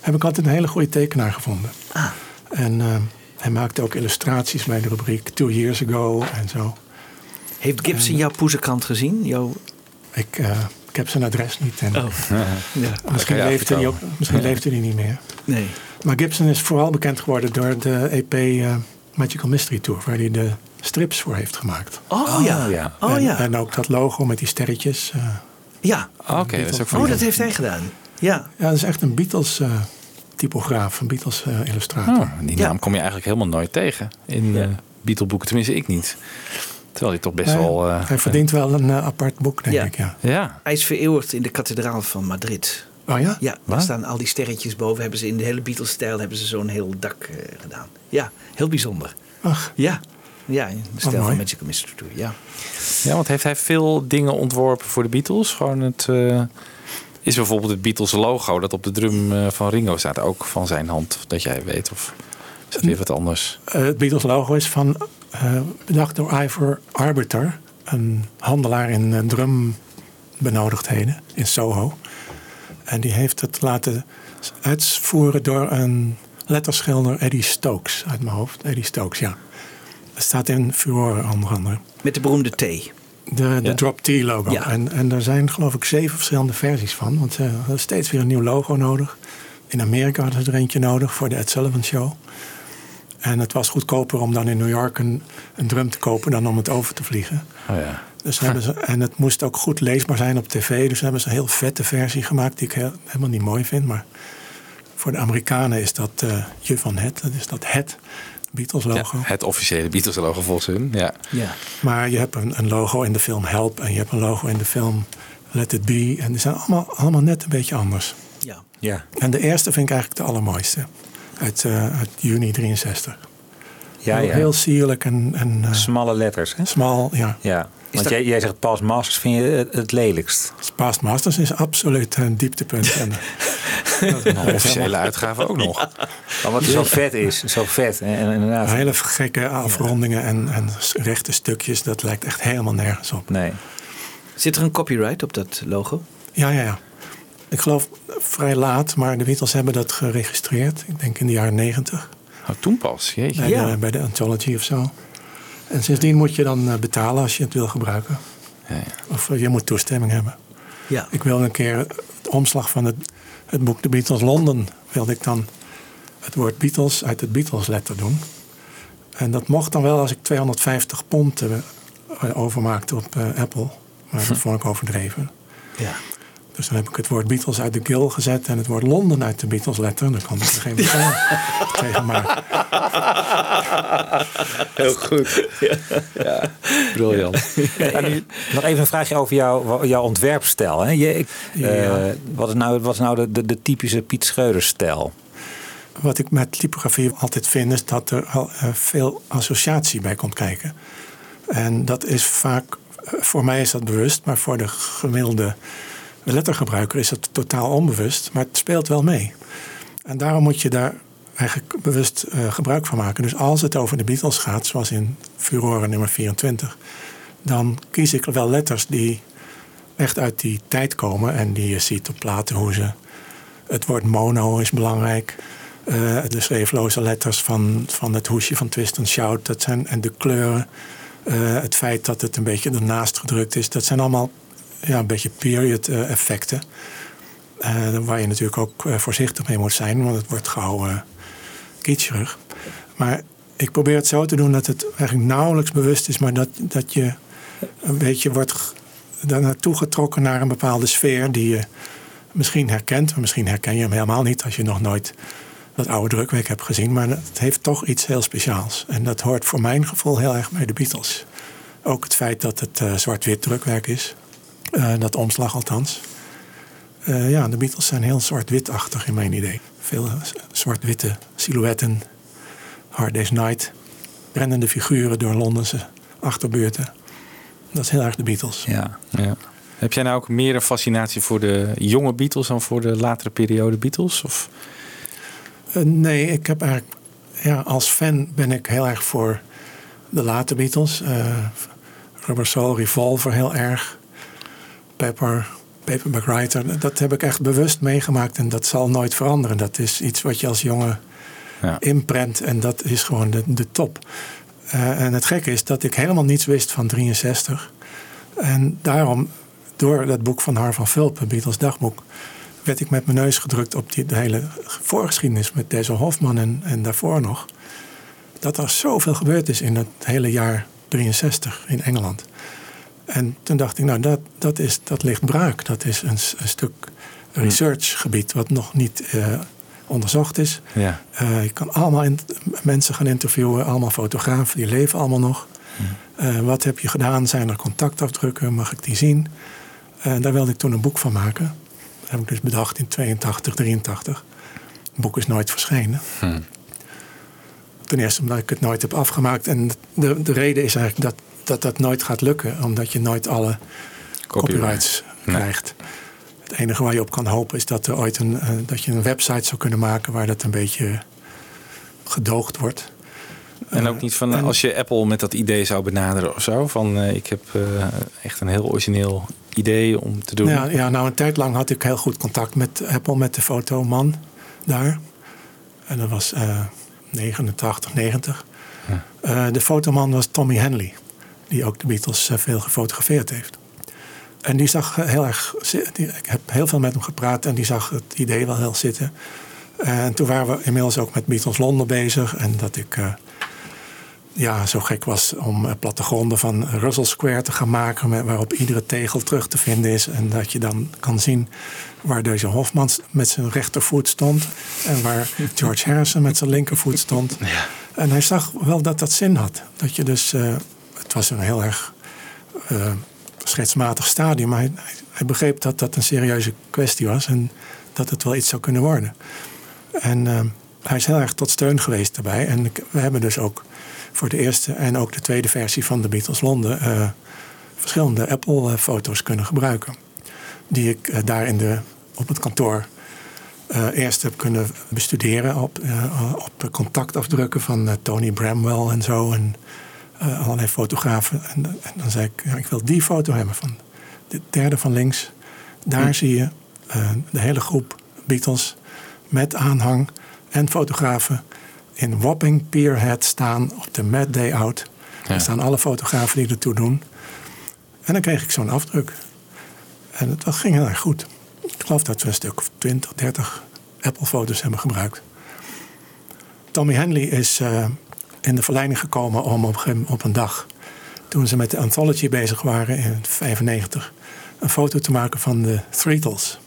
Heb ik altijd een hele goede tekenaar gevonden. Ah. En eh, hij maakte ook illustraties bij de rubriek Two Years Ago en zo. Heeft Gibson jouw poezekrant gezien? Jouw... Ik, eh, ik heb zijn adres niet. En Oh. Ja. misschien, je leefde hij ook, misschien leefde hij niet meer. Nee. Maar Gibson is vooral bekend geworden door de EP eh, Magical Mystery Tour, waar hij de strips voor heeft gemaakt. Oh, ja. ja. Oh en, ja. en ook dat logo met die sterretjes. eh, ja. Oké, dat is ook van Oh, dat heeft hij gedaan. Ja. ja, dat is echt een Beatles eh, typograaf, een Beatles eh, illustrator. Oh, die Ja. naam kom je eigenlijk helemaal nooit tegen in Ja. eh Beatle-boeken. Tenminste, ik niet. Terwijl hij toch best wel... eh, hij verdient wel een apart boek, denk Ja. ik. Ja. Ja. Hij is vereeuwigd in de kathedraal van Madrid. Oh ja? Ja, daar staan al die sterretjes boven. Hebben ze in de hele Beatles-stijl hebben ze zo'n heel dak gedaan. Ja, heel bijzonder. Ach, Ja. Ja, in de stijl mooi. van Magical Mystery Tour. Ja. ja, want heeft hij veel dingen ontworpen voor de Beatles? Gewoon het... is bijvoorbeeld het Beatles logo dat op de drum eh, van Ringo staat ook van zijn hand, dat jij weet? Of is dat weer wat anders? eh, het Beatles logo is van, eh, bedacht door Ivor Arbiter, een handelaar in drumbenodigdheden in Soho. En die heeft het laten uitvoeren door een letterschilder Eddie Stokes uit mijn hoofd. Eddie Stokes, ja. Dat staat in Furore onder andere. Met de beroemde T. De, de Ja. Drop T-logo. Ja. En, en er zijn geloof ik zeven verschillende versies van. Want ze hadden steeds weer een nieuw logo nodig. In Amerika hadden ze er eentje nodig voor de Ed Sullivan Show. En het was goedkoper om dan in New York een, een drum te kopen dan om het over te vliegen. Oh ja. Dus hebben ze, en het moest ook goed leesbaar zijn op tv. Dus hebben ze een heel vette versie gemaakt die ik heel- helemaal niet mooi vind. Maar voor de Amerikanen is dat eh, je van het. Dat is dat het Beatles Ja, logo. het officiële Beatles logo volgens hun. Ja. Ja. Maar je hebt een, een logo in de film Help en je hebt een logo in de film Let It Be. En die zijn allemaal, allemaal net een beetje anders. ja. Ja. En de eerste vind ik eigenlijk de allermooiste. Uit, eh, uit juni 63. Ja, heel, ja. heel sierlijk en, en eh, Smalle letters. Hè? smal. Ja. Ja. Want dat- jij, jij zegt Past Masters vind je het, het lelijkst. Past Masters is absoluut een dieptepunt. en, De officiële uitgave ook nog. Maar wat zo vet is, zo vet. En, en inderdaad, hele gekke afrondingen en, en rechte stukjes. Dat lijkt echt helemaal nergens op. nee. Zit er een copyright op dat logo? Ja, ja, ja. Ik geloof vrij laat, maar de Beatles hebben dat geregistreerd. Ik denk in de jaren negentig. Oh, toen pas, jeetje. Bij, Ja. de, bij de Anthology of zo. En sindsdien moet je dan eh, betalen als je het wil gebruiken. Ja, ja. Of eh, je moet toestemming hebben. Ja. Ik wilde een keer het omslag van het, het boek The Beatles London... wilde ik dan het woord Beatles uit het Beatles letter doen. En dat mocht dan wel als ik 250 pond eh, overmaakte op Apple. Maar dat vond ik overdreven. ja. Dus dan heb ik het woord Beatles uit de Gill gezet en het woord Londen uit de Beatles letter. Dan kon ik er geen betaal tegen maken. Heel goed. Ja, briljant. En nu nog even een vraagje over jouw, jouw ontwerpstijl. Hè? Je, ik, eh, Ja. wat is nou, wat is nou de, de, de typische Piet Schreuder stijl? Wat ik met typografie altijd vind is dat er al eh, veel associatie bij komt kijken. En dat is vaak, eh, voor mij is dat bewust, maar voor de gemiddelde lettergebruiker is dat totaal onbewust. Maar het speelt wel mee. En daarom moet je daar eigenlijk bewust eh, gebruik van maken. Dus als het over de Beatles gaat, zoals in Furore nummer 24, dan kies ik wel letters die echt uit die tijd komen en die je ziet op platen hoe ze het woord mono is belangrijk. Eh, de schreefloze letters van, van het hoesje van Twist and Shout. Dat zijn, en de kleuren. eh, het feit dat het een beetje ernaast gedrukt is. Dat zijn allemaal ja, een beetje period eh, effecten. Eh, waar je natuurlijk ook eh, voorzichtig mee moet zijn. Want het wordt gauw kitscherig. Maar ik probeer het zo te doen dat het eigenlijk nauwelijks bewust is, maar dat, dat je een beetje wordt daar naartoe getrokken naar een bepaalde sfeer die je misschien herkent, maar misschien herken je hem helemaal niet als je nog nooit dat oude drukwerk hebt gezien. Maar het heeft toch iets heel speciaals. En dat hoort voor mijn gevoel heel erg bij de Beatles. Ook het feit dat het zwart-wit drukwerk is. Eh, dat omslag althans. Eh, ja, de Beatles zijn heel zwart-witachtig in mijn idee. Veel eh, zwart-witte silhouetten. Hard Day's Night. Rennende figuren door Londense achterbuurten. Dat is heel erg de Beatles. Ja. Ja. Heb jij nou ook meer een fascinatie voor de jonge Beatles dan voor de latere periode Beatles? Of? Nee, ik heb eigenlijk... Ja, als fan ben ik heel erg voor de late Beatles. Rubber Soul, Revolver heel erg. Pepper, Paperback Writer. Dat heb ik echt bewust meegemaakt en dat zal nooit veranderen. Dat is iets wat je als jongen Ja. inprent en dat is gewoon de, de top. Eh, en het gekke is dat ik helemaal niets wist van 63. En daarom, door dat boek van Harvan Vulpen, Beatles dagboek, werd ik met mijn neus gedrukt op die, de hele voorgeschiedenis met Denzel Hofman en, en daarvoor nog. Dat er zoveel gebeurd is in het hele jaar 63 in Engeland. En toen dacht ik, nou, dat, dat, is, dat ligt braak. Dat is een, stuk researchgebied wat nog niet eh, onderzocht is. Ja. Eh, je kan allemaal in- mensen gaan interviewen, allemaal fotografen, die leven allemaal nog. Eh, wat heb je gedaan? Zijn er contactafdrukken? Mag ik die zien? Eh, daar wilde ik toen een boek van maken. Dat heb ik dus bedacht in 82, 83. Het boek is nooit verschenen. Ten eerste omdat ik het nooit heb afgemaakt. En de, de reden is eigenlijk dat, dat dat nooit gaat lukken. Omdat je nooit alle copyrights krijgt. Het enige waar je op kan hopen is dat, er ooit een, eh, dat je een website zou kunnen maken waar dat een beetje gedoogd wordt. En ook niet van en- als je Apple met dat idee zou benaderen of zo. Van eh, ik heb eh, echt een heel origineel idee om te doen. Ja, ja, nou een tijd lang had ik heel goed contact met Apple, met de fotoman daar. En dat was eh 89, 90. Eh, de fotoman was Tommy Henley, die ook de Beatles eh, veel gefotografeerd heeft. En die zag eh, heel erg, die, ik heb heel veel met hem gepraat en die zag het idee wel heel zitten. En toen waren we inmiddels ook met Beatles Londen bezig. En dat ik eh, ja, zo gek was om plattegronden van Russell Square te gaan maken. Met, waarop iedere tegel terug te vinden is. En dat je dan kan zien waar deze Hofman met zijn rechtervoet stond. En waar George Harrison met zijn linkervoet stond. En hij zag wel dat dat zin had. Dat je dus, het was een heel erg eh, schetsmatig stadium. Maar hij, hij begreep dat dat een serieuze kwestie was. En dat het wel iets zou kunnen worden. En eh, hij is heel erg tot steun geweest daarbij. En we hebben dus ook voor de eerste en ook de tweede versie van de Beatles Londen eh, verschillende Apple-foto's kunnen gebruiken. Die ik daar in de, op het kantoor eerst heb kunnen bestuderen op, op contactafdrukken van Tony Bramwell en zo. En eh, allerlei fotografen. En, en dan zei ik, ja, ik wil die foto hebben van de derde van links. Daar zie je eh, de hele groep Beatles met aanhang en fotografen in Wapping Pierhead staan op de Mad Day Out. Daar staan alle fotografen die ertoe doen. En dan kreeg ik zo'n afdruk. En het was- ging heel erg goed. Ik geloof dat we een stuk of 20, 30 Apple-foto's hebben gebruikt. Tommy Henley is eh, in de verleiding gekomen om op, een op een dag, toen ze met de anthology bezig waren in 95, een foto te maken van de Threetles.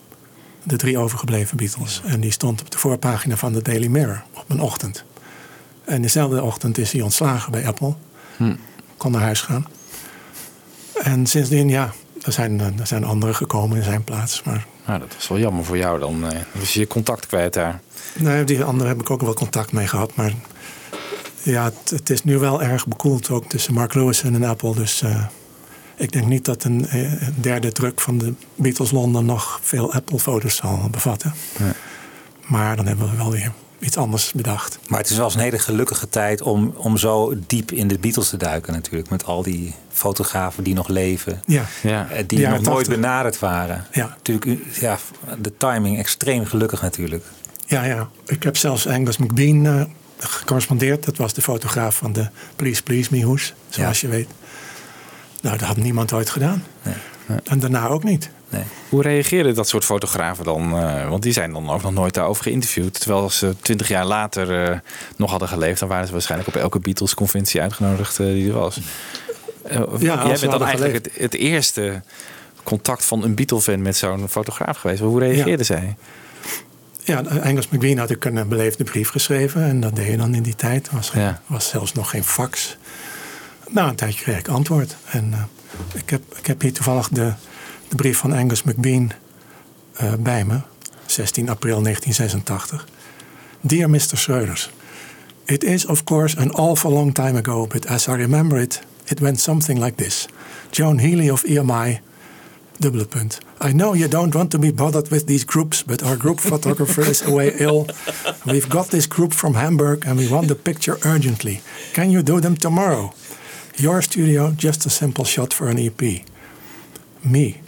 De drie overgebleven Beatles. En die stond op de voorpagina van de Daily Mirror op een ochtend. En dezelfde ochtend is hij ontslagen bij Apple. Kon naar huis gaan. En sindsdien, ja, er zijn, er zijn anderen gekomen in zijn plaats. Maar Nou, dat was wel jammer voor jou dan. eh. Dan was je contact kwijt daar. Nee, die andere heb ik ook wel contact mee gehad. Maar ja, het, het is nu wel erg bekoeld ook tussen Mark Lewis en Apple. Dus eh, ik denk niet dat een, eh, een derde druk van de Beatles Londen nog veel Apple-foto's zal bevatten. Maar dan hebben we wel weer iets anders bedacht. Maar het is wel eens een hele gelukkige tijd om, om zo diep in de Beatles te duiken natuurlijk. Met al die fotografen die nog leven. Ja, Ja. eh, Die nog nooit 80. benaderd waren. Ja. Natuurlijk, ja, de timing extreem gelukkig natuurlijk. ja, ja. Ik heb zelfs Angus McBean gecorrespondeerd. Dat was de fotograaf van de Please Please Me hoes, zoals je weet. Nou, dat had niemand ooit gedaan. En daarna ook niet. Nee. Hoe reageerden dat soort fotografen dan? eh, want die zijn dan ook nog nooit daarover geïnterviewd. Terwijl ze twintig jaar later eh, nog hadden geleefd, dan waren ze waarschijnlijk op elke Beatles-conventie uitgenodigd eh, die er was. Als jij bent dan eigenlijk het, het eerste contact van een Beatle-fan met zo'n fotograaf geweest. Hoe reageerden zij? Ja, Engels McBean had ik een beleefde brief geschreven. En dat deed je dan in die tijd. Er was, geen- Ja. was zelfs nog geen fax. Na een tijdje kreeg ik antwoord. En eh, ik, heb, ik heb hier toevallig de, de brief van Angus McBean eh, bij me. 16 april 1986. Dear Mr. Schreuders. It is of course an awful long time ago. But as I remember it, it went something like this. Joan Healy of EMI Dubbele punt. I know you don't want to be bothered with these groups, but our group photographer is away ill. We've got this group from Hamburg and we want the picture urgently. Can you do them tomorrow? Your studio, just a simple shot for an EP. Me.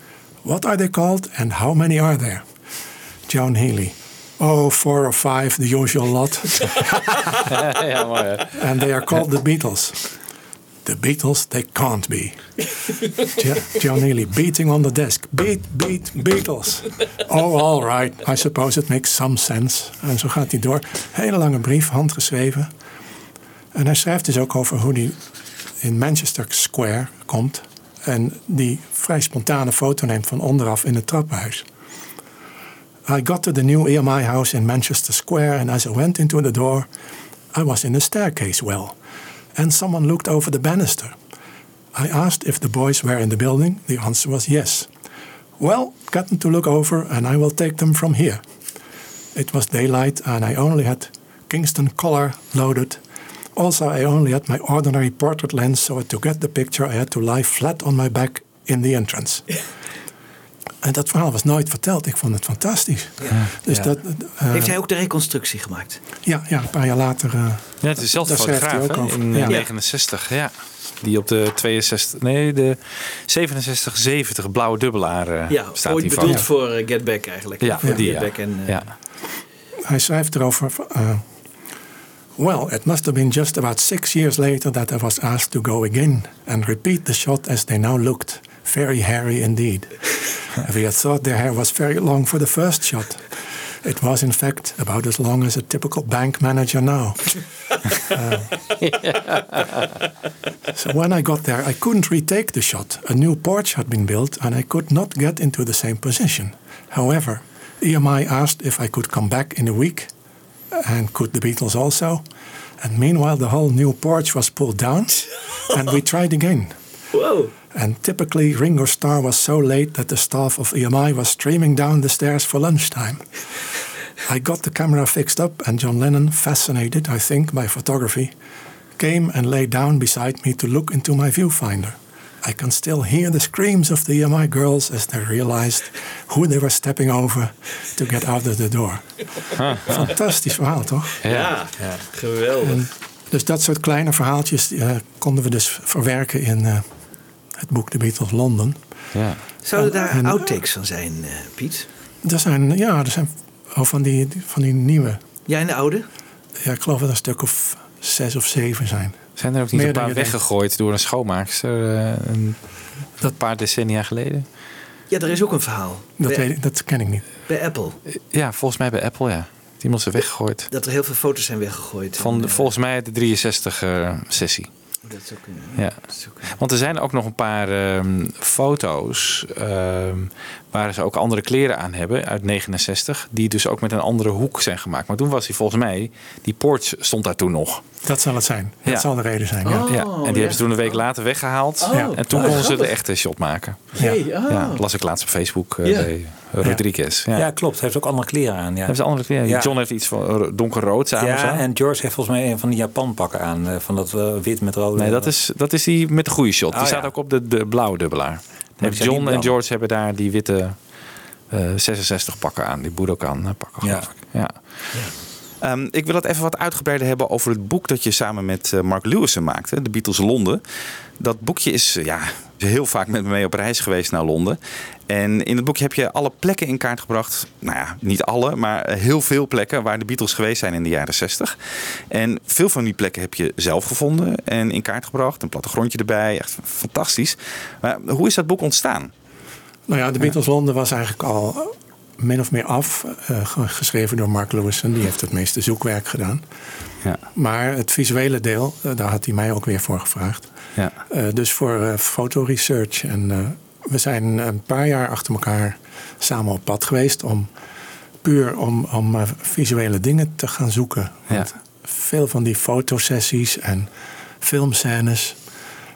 What are they called and how many are there? Joan Healy. Oh, four or five, the usual lot. and they are called the Beatles. The Beatles, they can't be. Neely beating on the desk. Beat, beat, Beatles. Oh, all right. I suppose it makes some sense. En zo gaat hij door. Hele lange brief, handgeschreven. En hij schrijft dus ook over hoe hij in Manchester Square komt. En die vrij spontane foto neemt van onderaf in het trappenhuis. I got to the new EMI house in Manchester Square, and as I went into the door, I was in the staircase well, and someone looked over the banister. I asked if the boys were in the building. The answer was yes. Well, get them to look over, and I will take them from here. It was daylight, and I only had Kingston color loaded. Also, I only had my ordinary portrait lens, so to get the picture, I had to lie flat on my back in the entrance. En dat verhaal was nooit verteld. Ik vond het fantastisch. Dus Ja. dat, eh, Heeft hij ook de reconstructie gemaakt? ja, ja, een paar jaar later. eh, Ja, het is hij fotograaf ook over. in eh, Ja. 69. Ja. Die op de 62, nee, de 67, 70 blauwe dubbelaar eh, Ja, staat ooit bedoeld voor Get Back eigenlijk. Ja, voor die, Get ja. Back en, eh, Ja. hij schrijft erover. eh, well, it must have been just about six years later that I was asked to go again and repeat the shot as they now looked. Very hairy indeed. we had thought their hair was very long for the first shot. It was, in fact, about as long as a typical bank manager now. Uh, so when I got there, I couldn't retake the shot. A new porch had been built, and I could not get into the same position. However, EMI asked if I could come back in a week, and could the Beatles also. And meanwhile, the whole new porch was pulled down, and we tried again. Wow. And typically, Ringo Starr was so late that the staff of EMI was streaming down the stairs for lunchtime. I got the camera fixed up, and John Lennon, fascinated, I think, by photography, came and lay down beside me to look into my viewfinder. I can still hear the screams of the EMI girls as they realized who they were stepping over to get out of the door. Fantastisch verhaal, toch? Ja, geweldig. En dus dat soort kleine verhaaltjes eh, konden we dus verwerken in eh, het boek The Beatles London. Ja. Zouden daar en- outtakes van zijn, eh, Piet? Er zijn, ja, er zijn oh, van, die, van die nieuwe. Jij en de oude? Ja, ik geloof dat er een stuk of zes of zeven zijn. Zijn er ook niet Meer een paar denkt. weggegooid door een schoonmaakster eh, een Dat- paar decennia geleden? Ja, er is ook een verhaal. Dat, bij, weet ik, dat ken ik niet. bij Apple. Ja, volgens mij bij Apple, ja. Die moest er weggegooid. Dat er heel veel foto's zijn weggegooid. Van de, eh, volgens mij de 63 eh, sessie. Dat zou kunnen. Ja. Dat zou kunnen. Want er zijn ook nog een paar ehm, foto's ehm, waar ze ook andere kleren aan hebben uit 69. Die dus ook met een andere hoek zijn gemaakt. Maar toen was hij volgens mij, die porch stond daar toen nog. Dat zal het zijn. Dat Ja. zal de reden zijn. Ja. Oh, ja. En die ja. hebben ze toen een week later weggehaald. Oh, Ja. En toen oh, konden ze de echte shot maken. Hey. Ja, las ik laatst op Facebook eh, bij Rodriguez. Ja. Ja, klopt. Hij heeft ook andere kleren aan. Ja. Hebben ze andere kleren? Ja. John heeft iets van donkerrood aan. Ja, en George heeft volgens mij een van die Japan-pakken aan. eh, Van dat eh, wit met rode. Nee, dat is, dat is die met de goede shot. Die Oh, staat ook op de, de blauwe dubbelaar. Heeft John en. George hebben daar die witte eh, 66 pakken aan. Die Budokan eh, pakken, Ja. Ja. Ehm, ik wil het even wat uitgebreider hebben over het boek dat je samen met eh, Mark Lewison maakte, De Beatles Londen. Dat boekje is eh, ja, heel vaak met me mee op reis geweest naar Londen. En in het boekje heb je alle plekken in kaart gebracht. Nou ja, niet alle, maar heel veel plekken waar de Beatles geweest zijn in de jaren 60. En veel van die plekken heb je zelf gevonden en in kaart gebracht. Een plattegrondje erbij, echt fantastisch. Maar hoe is dat boek ontstaan? Nou ja, de Beatles Londen was eigenlijk al min of meer af. eh, ge- geschreven door Mark Lewison. Die heeft het meeste zoekwerk gedaan. Ja, Maar het visuele deel, eh, daar had hij mij ook weer voor gevraagd. ja, Eh, dus voor fotoresearch. En we zijn een paar jaar achter elkaar samen op pad geweest om puur om, om eh, visuele dingen te gaan zoeken. Want veel van die fotosessies en filmscènes,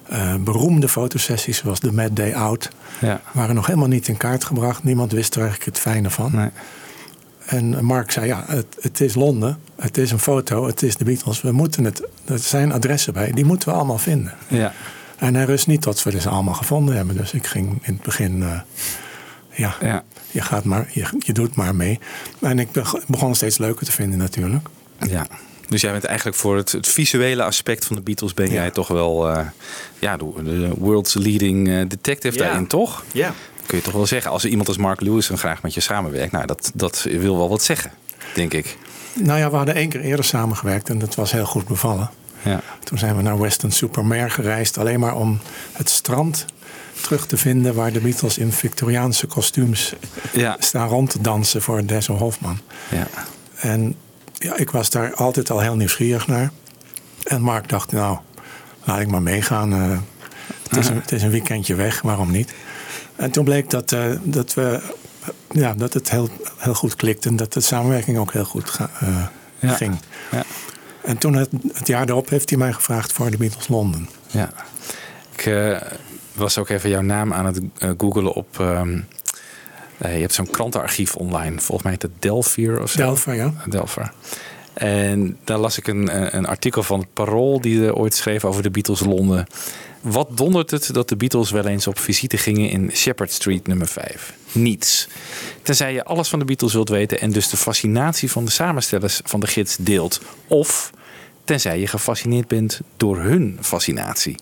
eh, beroemde fotosessies zoals The Mad Day Out, ja. waren nog helemaal niet in kaart gebracht. Niemand wist er eigenlijk het fijne van. Nee. En Mark zei, ja, het, het is Londen, het is een foto, het is de Beatles. We moeten het, er zijn adressen bij, die moeten we allemaal vinden. Ja, En hij rust niet tot we ze allemaal gevonden hebben. Dus ik ging in het begin, eh, ja, ja, je, gaat maar, je, je doet maar mee. En ik beg- begon het steeds leuker te vinden natuurlijk. ja. Dus jij bent eigenlijk voor het, het visuele aspect van de Beatles ben jij toch wel eh, ja, de, de world's leading eh, detective Ja. daarin, toch? Ja. Kun je toch wel zeggen, als er iemand als Mark Lewis graag met je samenwerkt, nou, dat, dat wil wel wat zeggen, denk ik. Nou ja, we hadden één keer eerder samengewerkt en dat was heel goed bevallen. Ja, Toen zijn we naar Weston Supermare gereisd, alleen maar om het strand terug te vinden waar de Beatles in Victoriaanse kostuums ja, staan rond te dansen voor Dessel Hofman. ja. En ja, ik was daar altijd al heel nieuwsgierig naar. En Mark dacht, nou, laat ik maar meegaan. eh, het, is een, het is een weekendje weg, waarom niet? En toen bleek dat, eh, dat, we, ja, dat het heel, heel goed klikte en dat de samenwerking ook heel goed ga- eh, Ja. ging. Ja. En toen het, het jaar erop heeft hij mij gevraagd voor de Beatles Londen. Ja. Ik eh, was ook even jouw naam aan het eh, googelen op. ehm, eh, je hebt zo'n krantenarchief online. Volgens mij heet het Delphier of zo. Delver, ja. Delphier. En daar las ik een, eh, een artikel van het Parool die ooit schreef over de Beatles Londen. Wat dondert het dat de Beatles wel eens op visite gingen in Shepherd Street nummer 5? Niets. Tenzij je alles van de Beatles wilt weten en dus de fascinatie van de samenstellers van de gids deelt. Of tenzij je gefascineerd bent door hun fascinatie.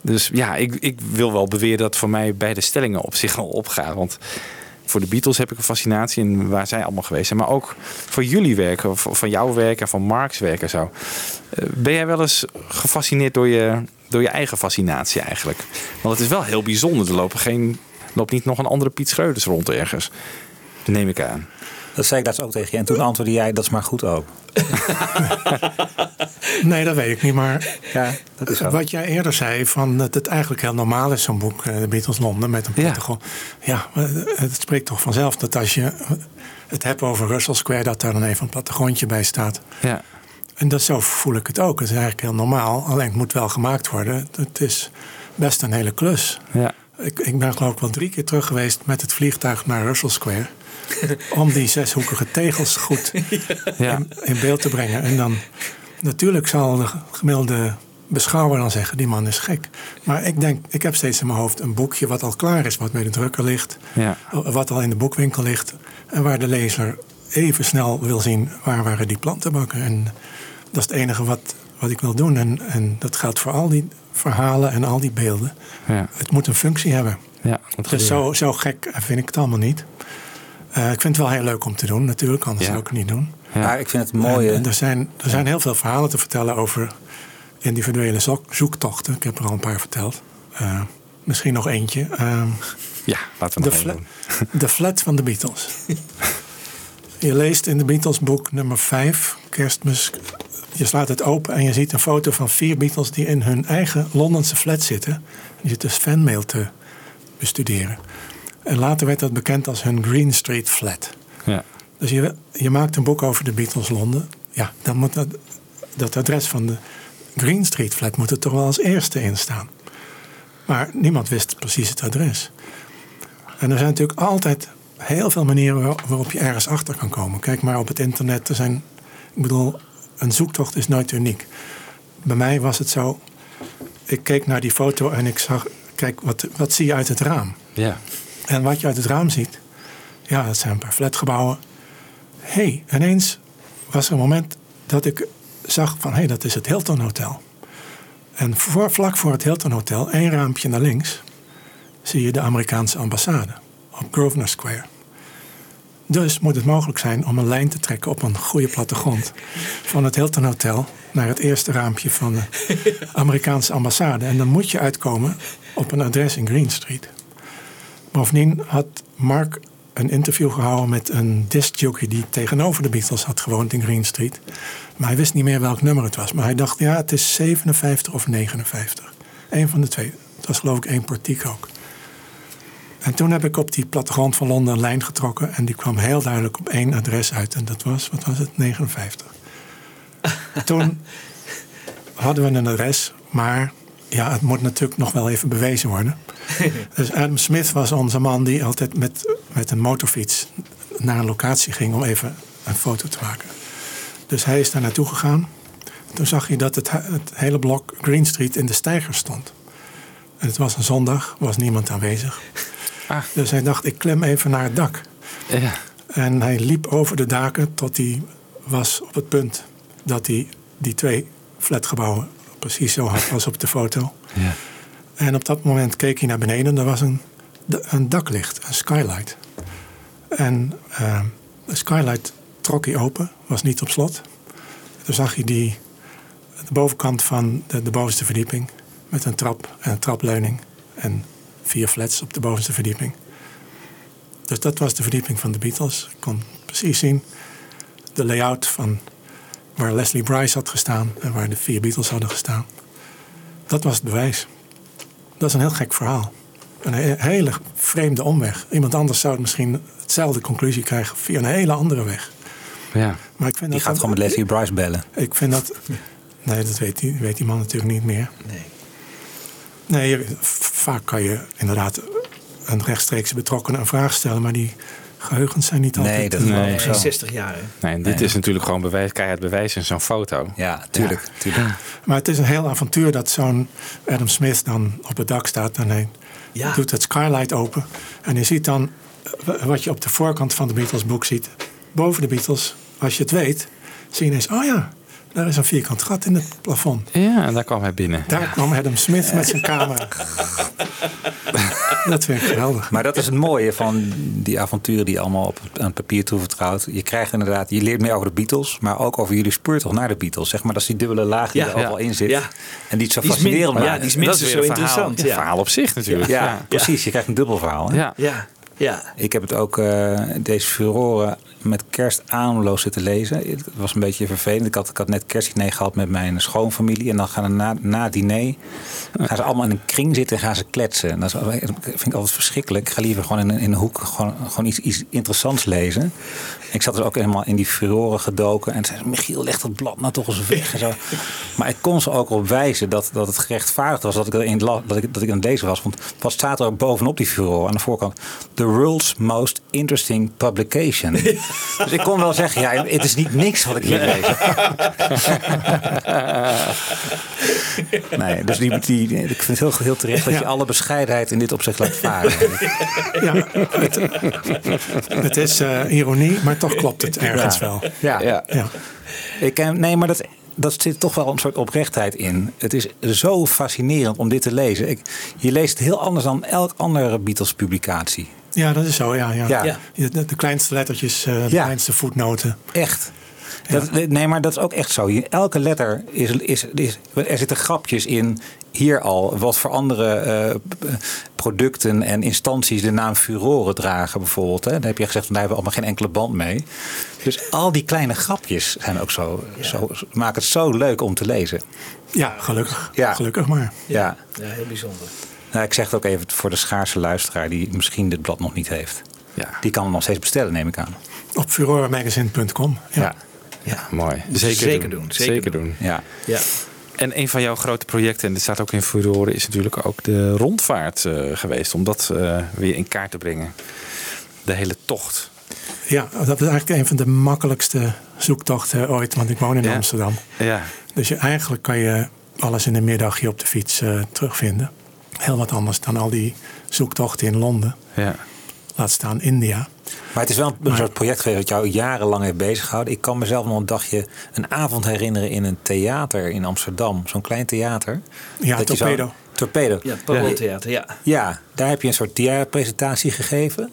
Dus ja, ik, ik wil wel beweren dat voor mij beide stellingen op zich al opgaan. Want voor de Beatles heb ik een fascinatie in waar zij allemaal geweest zijn. Maar ook voor jullie werken, van jouw werk en van Mark's werk en zo. Eh, Ben jij wel eens gefascineerd door je, door je eigen fascinatie eigenlijk? Want het is wel heel bijzonder. Er lopen geen, loopt niet nog een andere Piet Schreuders rond ergens. Neem ik aan. Dat zei ik laatst ook tegen je. En toen antwoordde jij, dat is maar goed ook. Nee, dat weet ik niet, maar Ja, dat is. Wat jij eerder zei, van dat het eigenlijk heel normaal is, zo'n boek, eh, De Beatles Londen, met een Ja. plattegrond. Ja, eh, het spreekt toch vanzelf dat als je het hebt over Russell Square, dat daar dan even een plattegrondje bij staat. Ja, En dat, zo voel ik het ook. Het is eigenlijk heel normaal, alleen het moet wel gemaakt worden. Het is best een hele klus. ja, Ik, ik ben geloof ik wel drie keer terug geweest met het vliegtuig naar Russell Square. om die zeshoekige tegels goed ja, in, in beeld te brengen. En dan natuurlijk zal de gemiddelde beschouwer dan zeggen, die man is gek. Maar ik denk, ik heb steeds in mijn hoofd een boekje wat al klaar is, wat bij de drukker ligt, ja, wat al in de boekwinkel ligt. En waar de lezer even snel wil zien, waar waren die plantenbakken. En dat is het enige wat, wat ik wil doen. En, en dat geldt voor al die verhalen en al die beelden. ja. Het moet een functie hebben. ja Dus zo, zo gek vind ik het allemaal niet. Eh, ik vind het wel heel leuk om te doen, natuurlijk, anders Ja. zou ik het niet doen. Ja. Maar ik vind het mooie. En er, zijn, er zijn heel veel verhalen te vertellen over individuele zoek- zoektochten. Ik heb er al een paar verteld. Eh, misschien nog eentje. Ehm, Ja, laten we de, nog fla- even doen. de flat van de Beatles. je leest in de Beatles boek nummer 5, Kerstmis. Je slaat het open en je ziet een foto van vier Beatles die in hun eigen Londense flat zitten. Die zitten dus fanmail te bestuderen. En later werd dat bekend als hun Green Street flat. Ja, Dus je, je maakt een boek over de Beatles Londen. Ja, dan moet dat, dat adres van de Green Street flat moet er toch wel als eerste in staan. Maar niemand wist precies het adres. En er zijn natuurlijk altijd heel veel manieren waar- waarop je ergens achter kan komen. Kijk maar op het internet. Er zijn, ik bedoel, een zoektocht is nooit uniek. Bij mij was het zo. Ik keek naar die foto en ik zag, kijk, wat, wat zie je uit het raam? ja, En wat je uit het raam ziet, ja, dat zijn een paar flatgebouwen. Hé, hey, ineens was er een moment dat ik zag van hé, hey, dat is het Hilton Hotel. En voor, vlak voor het Hilton Hotel, één raampje naar links, zie je de Amerikaanse ambassade op Grosvenor Square. Dus moet het mogelijk zijn om een lijn te trekken op een goede plattegrond van het Hilton Hotel naar het eerste raampje van de Amerikaanse ambassade. En dan moet je uitkomen op een adres in Green Street. Bovendien had Mark een interview gehouden met een discjockey die tegenover de Beatles had gewoond in Green Street. Maar hij wist niet meer welk nummer het was. Maar hij dacht, ja, het is 57 of 59. Eén van de twee. Het was geloof ik één portiek ook. En toen heb ik op die plattegrond van Londen een lijn getrokken. En die kwam heel duidelijk op één adres uit. En dat was, wat was het, 59. toen hadden we een adres. Maar ja, het moet natuurlijk nog wel even bewezen worden. dus Adam Smith was onze man die altijd met, met een motorfiets naar een locatie ging om even een foto te maken. Dus hij is daar naartoe gegaan. Toen zag hij dat het, he- het hele blok Green Street in de steiger stond. En het was een zondag, was niemand aanwezig. Ah. Dus hij dacht, ik klim even naar het dak. Ja. En hij liep over de daken tot hij was op het punt dat hij die twee flatgebouwen precies zo had als op de foto. Ja. En op dat moment keek hij naar beneden. Er was een, een daklicht, een skylight. En eh, de skylight trok hij open, was niet op slot. Toen zag hij die, de bovenkant van de, de bovenste verdieping. Met een trap en een trapleuning. En vier flats op de bovenste verdieping. Dus dat was de verdieping van de Beatles. Ik kon precies zien de layout van waar Leslie Bryce had gestaan en waar de vier Beatles hadden gestaan. Dat was het bewijs. Dat is een heel gek verhaal. Een he- hele vreemde omweg. Iemand anders zou misschien hetzelfde conclusie krijgen via een hele andere weg. ja. Maar ik vind Die dat gaat gewoon met Leslie Bryce bellen. Ik vind dat. Nee, dat weet die, weet die man natuurlijk niet meer. Nee. Nee, vaak kan je inderdaad een rechtstreeks betrokkenen een vraag stellen, maar die geheugens zijn niet altijd. Nee, dat is Nee. wel Nee, zo. 60 jaar. hè? Nee, dit is natuurlijk gewoon bewijs, keihard bewijs in zo'n foto. Ja, tuurlijk. tuurlijk. Maar het is een heel avontuur dat zo'n Adam Smith dan op het dak staat en hij Ja. doet het skylight open. En je ziet dan eh, wat je op de voorkant van de Beatles boek ziet. Boven de Beatles, als je het weet, zie je ineens, oh ja, daar is een vierkant gat in het plafond. Ja, en daar kwam hij binnen. Daar kwam Adam Smith met zijn camera. dat vind ik geweldig. Maar dat is het mooie van die avonturen die je allemaal op aan papier toevertrouwt. Je krijgt inderdaad, je leert meer over de Beatles, maar ook over jullie speurtocht naar de Beatles. Zeg maar, dat is die dubbele laag die Ja. er overal Ja. in zit. Ja. En die het zo Die fascinerend ja, maakt. die is Dat minstens zo verhaal- interessant. Een Ja. verhaal op zich natuurlijk. Ja, precies. Je krijgt een dubbel verhaal. Hè? Ja. Ja, ja. Ik heb het ook, eh, deze furoren met kerst ademloos zitten lezen. Het was een beetje vervelend. Ik had, ik had net kerstdiner gehad met mijn schoonfamilie. En dan gaan er na, na diner gaan ze allemaal in een kring zitten en gaan ze kletsen. En dat is- vind ik altijd verschrikkelijk. Ik ga liever gewoon in, een- in een hoek gewoon, gewoon iets, iets interessants lezen. Ik zat dus ook helemaal in die furoren gedoken. En zei ze, Michiel, leg dat blad nou toch eens weg. En zo. Maar ik kon ze ook op wijzen dat, dat het gerechtvaardigd was dat ik, erin la- dat, ik, dat ik aan lezen was. Want wat staat er bovenop die furoren aan de voorkant? The world's most interesting publication. dus ik kon wel zeggen, ja, het is niet niks wat ik hier lees. nee, dus die, die, ik vind het heel, heel terecht dat je Ja. alle bescheidenheid in dit opzicht laat varen. Ja, het, het is eh, ironie, maar toch klopt het ergens Ja. wel. Ja, Ja. Ja. Ik, eh, nee, maar dat, dat zit toch wel een soort oprechtheid in. Het is zo fascinerend om dit te lezen. Ik, je leest het heel anders dan elk andere Beatles-publicatie. ja, dat is zo. Ja, ja. Ja. De, de kleinste lettertjes, eh, de Ja. kleinste voetnoten. Echt. Dat, nee, maar dat is ook echt zo. Elke letter is, is, is. Er zitten grapjes in. Hier al. Wat voor andere eh, producten en instanties de naam Furoren dragen, bijvoorbeeld. Hè. Dan heb je gezegd, daar hebben we allemaal geen enkele band mee. Dus al die kleine grapjes zijn ook zo, zo, maken het zo leuk om te lezen. Ja, gelukkig. Ja. Gelukkig maar. Ja. Ja, heel bijzonder. Nou, ik zeg het ook even voor de schaarse luisteraar die misschien dit blad nog niet heeft. Ja. Die kan hem nog steeds bestellen, neem ik aan. Op furoremagazine.com. Ja. Ja. Ja. Mooi. Zeker doen, zeker doen. Ja. Ja. En een van jouw grote projecten, en dit staat ook in Furore, is natuurlijk ook de rondvaart eh, geweest. Om dat eh, weer in kaart te brengen. De hele tocht. ja, dat is eigenlijk een van de makkelijkste zoektochten ooit. Want ik woon in Ja. Amsterdam. Ja. Dus je, eigenlijk kan je alles in een middagje op de fiets eh, terugvinden. Heel wat anders dan al die zoektochten in Londen. Ja. Laat staan India. Maar het is wel een soort project geweest dat jou jarenlang heeft bezig gehouden. Ik kan mezelf nog een dagje, een avond herinneren in een theater in Amsterdam. Zo'n klein theater. Ja, Dat je zo- Torpedo. Torpedo. Ja, het Parooltheater, ja. Ja, daar heb je een soort theaterpresentatie gegeven.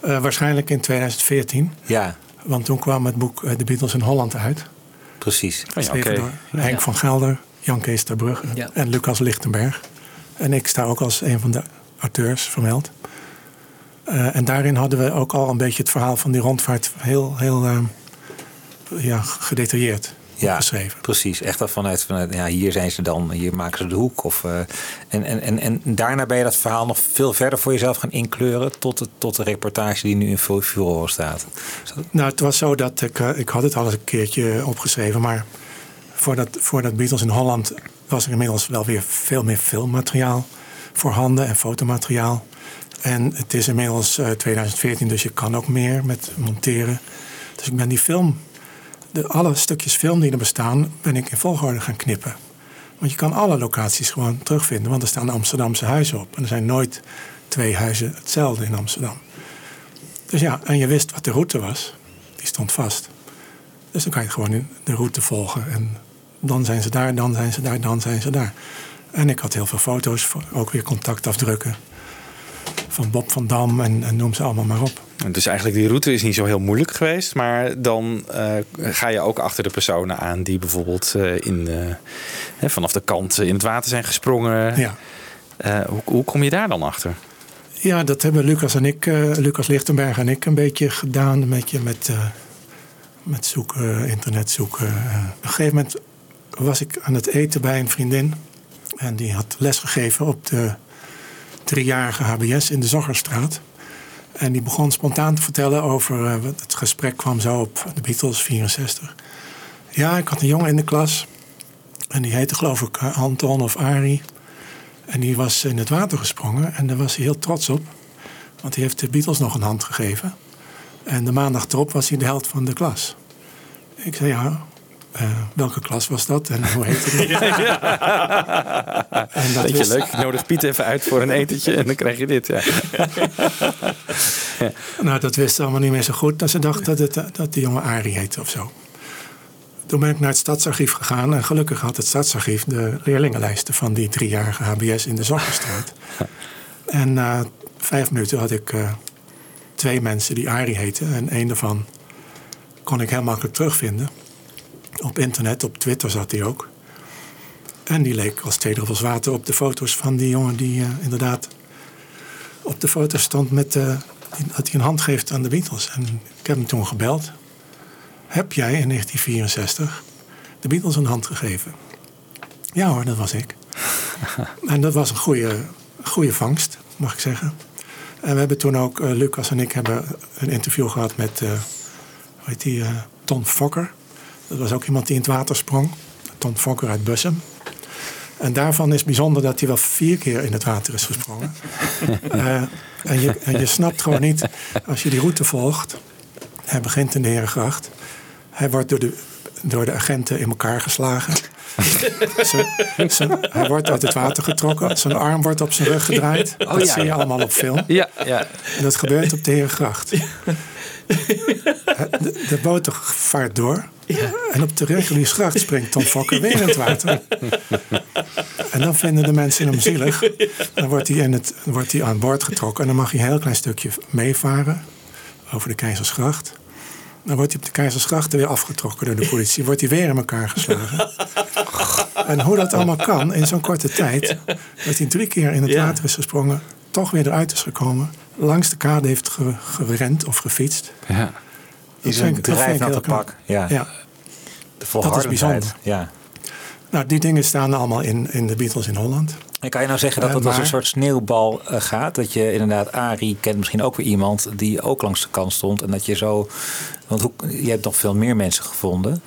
Eh, waarschijnlijk in 2014. Ja, Want toen kwam het boek eh, The Beatles in Holland uit. precies. Oh ja, door Henk van Gelder, Jan Kees ter Brugge Ja. en Lucas Lichtenberg. En ik sta ook als een van de auteurs vermeld. Eh, en daarin hadden we ook al een beetje het verhaal van die rondvaart heel, heel eh, ja, gedetailleerd Ja, opgeschreven. precies. Echt al vanuit, vanuit ja, hier zijn ze dan, hier maken ze de hoek. Of, eh, en, en, en, en daarna ben je dat verhaal nog veel verder voor jezelf gaan inkleuren tot, de, tot de reportage die nu in Furore staat. Nou, het was zo dat ik, eh, ik had het al eens een keertje opgeschreven, maar voordat, voordat Beatles in Holland was er inmiddels wel weer veel meer filmmateriaal voorhanden en fotomateriaal. En het is inmiddels eh, 2014, dus je kan ook meer met monteren. Dus ik ben die film, de, alle stukjes film die er bestaan, ben ik in volgorde gaan knippen. Want je kan alle locaties gewoon terugvinden, want er staan Amsterdamse huizen op. En er zijn nooit twee huizen hetzelfde in Amsterdam. Dus ja, en je wist wat de route was. Die stond vast. Dus dan kan je gewoon de route volgen. En dan zijn ze daar, dan zijn ze daar, dan zijn ze daar. En ik had heel veel foto's, ook weer contactafdrukken. Van Bob van Dam en, en noem ze allemaal maar op. Dus eigenlijk die route is niet zo heel moeilijk geweest. Maar dan eh, ga je ook achter de personen aan die bijvoorbeeld eh, in, eh, hè, vanaf de kant in het water zijn gesprongen. Ja. Hoe, hoe kom je daar dan achter? Ja, dat hebben Lucas en ik, Lucas Lichtenberg en ik een beetje gedaan. Een beetje met, met zoeken, internet zoeken. Op een gegeven moment was ik aan het eten bij een vriendin. En die had lesgegeven op de driejarige HBS in de Zoggerstraat. En die begon spontaan te vertellen over... eh, het gesprek kwam zo op de Beatles, 64. Ja, ik had een jongen in de klas. En die heette geloof ik eh, Anton of Arie. En die was in het water gesprongen en daar was hij heel trots op. Want hij heeft de Beatles nog een hand gegeven. En de maandag erop was hij de held van de klas. Ik zei ja, eh, welke klas was dat en hoe heette die? En dat Weet je, wist- leuk. Ik nodig Piet even uit voor een etentje en dan krijg je dit. Ja. Nou, dat wisten ze allemaal niet meer zo goed. Dat ze dachten dat, het, dat die jongen Arie heette of zo. Toen ben ik naar het stadsarchief gegaan. En gelukkig had het stadsarchief de leerlingenlijsten van die driejarige HBS in de Zokkerstraat. en na vijf minuten had ik eh, twee mensen die Arie heten. En één daarvan kon ik heel makkelijk terugvinden. Op internet, op Twitter zat hij ook. En die leek als twee druppels water op de foto's van die jongen die eh, inderdaad op de foto stond met eh, dat hij een hand geeft aan de Beatles. En ik heb hem toen gebeld. Heb jij in 1964 de Beatles een hand gegeven? Ja hoor, dat was ik. en dat was een goede, goede vangst, mag ik zeggen. En we hebben toen ook, eh, Lucas en ik hebben een interview gehad met, eh hoe heet die, eh, Ton Fokker. Dat was ook iemand die in het water sprong. Ton Fokker uit Bussum. En daarvan is bijzonder dat hij wel vier keer in het water is gesprongen. Eh, en, je, en je snapt gewoon niet, als je die route volgt. Hij begint in de Herengracht. Hij wordt door de, door de agenten in elkaar geslagen. Zijn- zijn- hij wordt uit het water getrokken. Zijn arm wordt op zijn rug gedraaid. dat ja, zie je allemaal op film. Ja, ja. En dat gebeurt op de Herengracht. De, de boot vaart door. En op de Reguliersgracht springt Tom Fokker weer in het water. En dan vinden de mensen hem zielig. Dan wordt hij, in het, wordt hij aan boord getrokken. En dan mag hij een heel klein stukje meevaren. Over de Keizersgracht. Dan wordt hij op de Keizersgracht weer afgetrokken door de politie. Wordt hij weer in elkaar geslagen. En hoe dat allemaal kan in zo'n korte tijd. Dat hij drie keer in het Ja. water is gesprongen. Toch weer eruit is gekomen. Langs de kade heeft ge- gerend of gefietst. ja. Dat Is een dat heel knap. pak. Ja, Ja. de volhardendheid. bijzonder. Ja. Nou, die dingen staan allemaal in, in de Beatles in Holland. En kan je nou zeggen dat Eh, het als maar- een soort sneeuwbal eh, gaat? Dat je inderdaad, Arie kent misschien ook weer iemand die ook langs de kant stond. En dat je zo. Want hoe, je hebt nog veel meer mensen gevonden.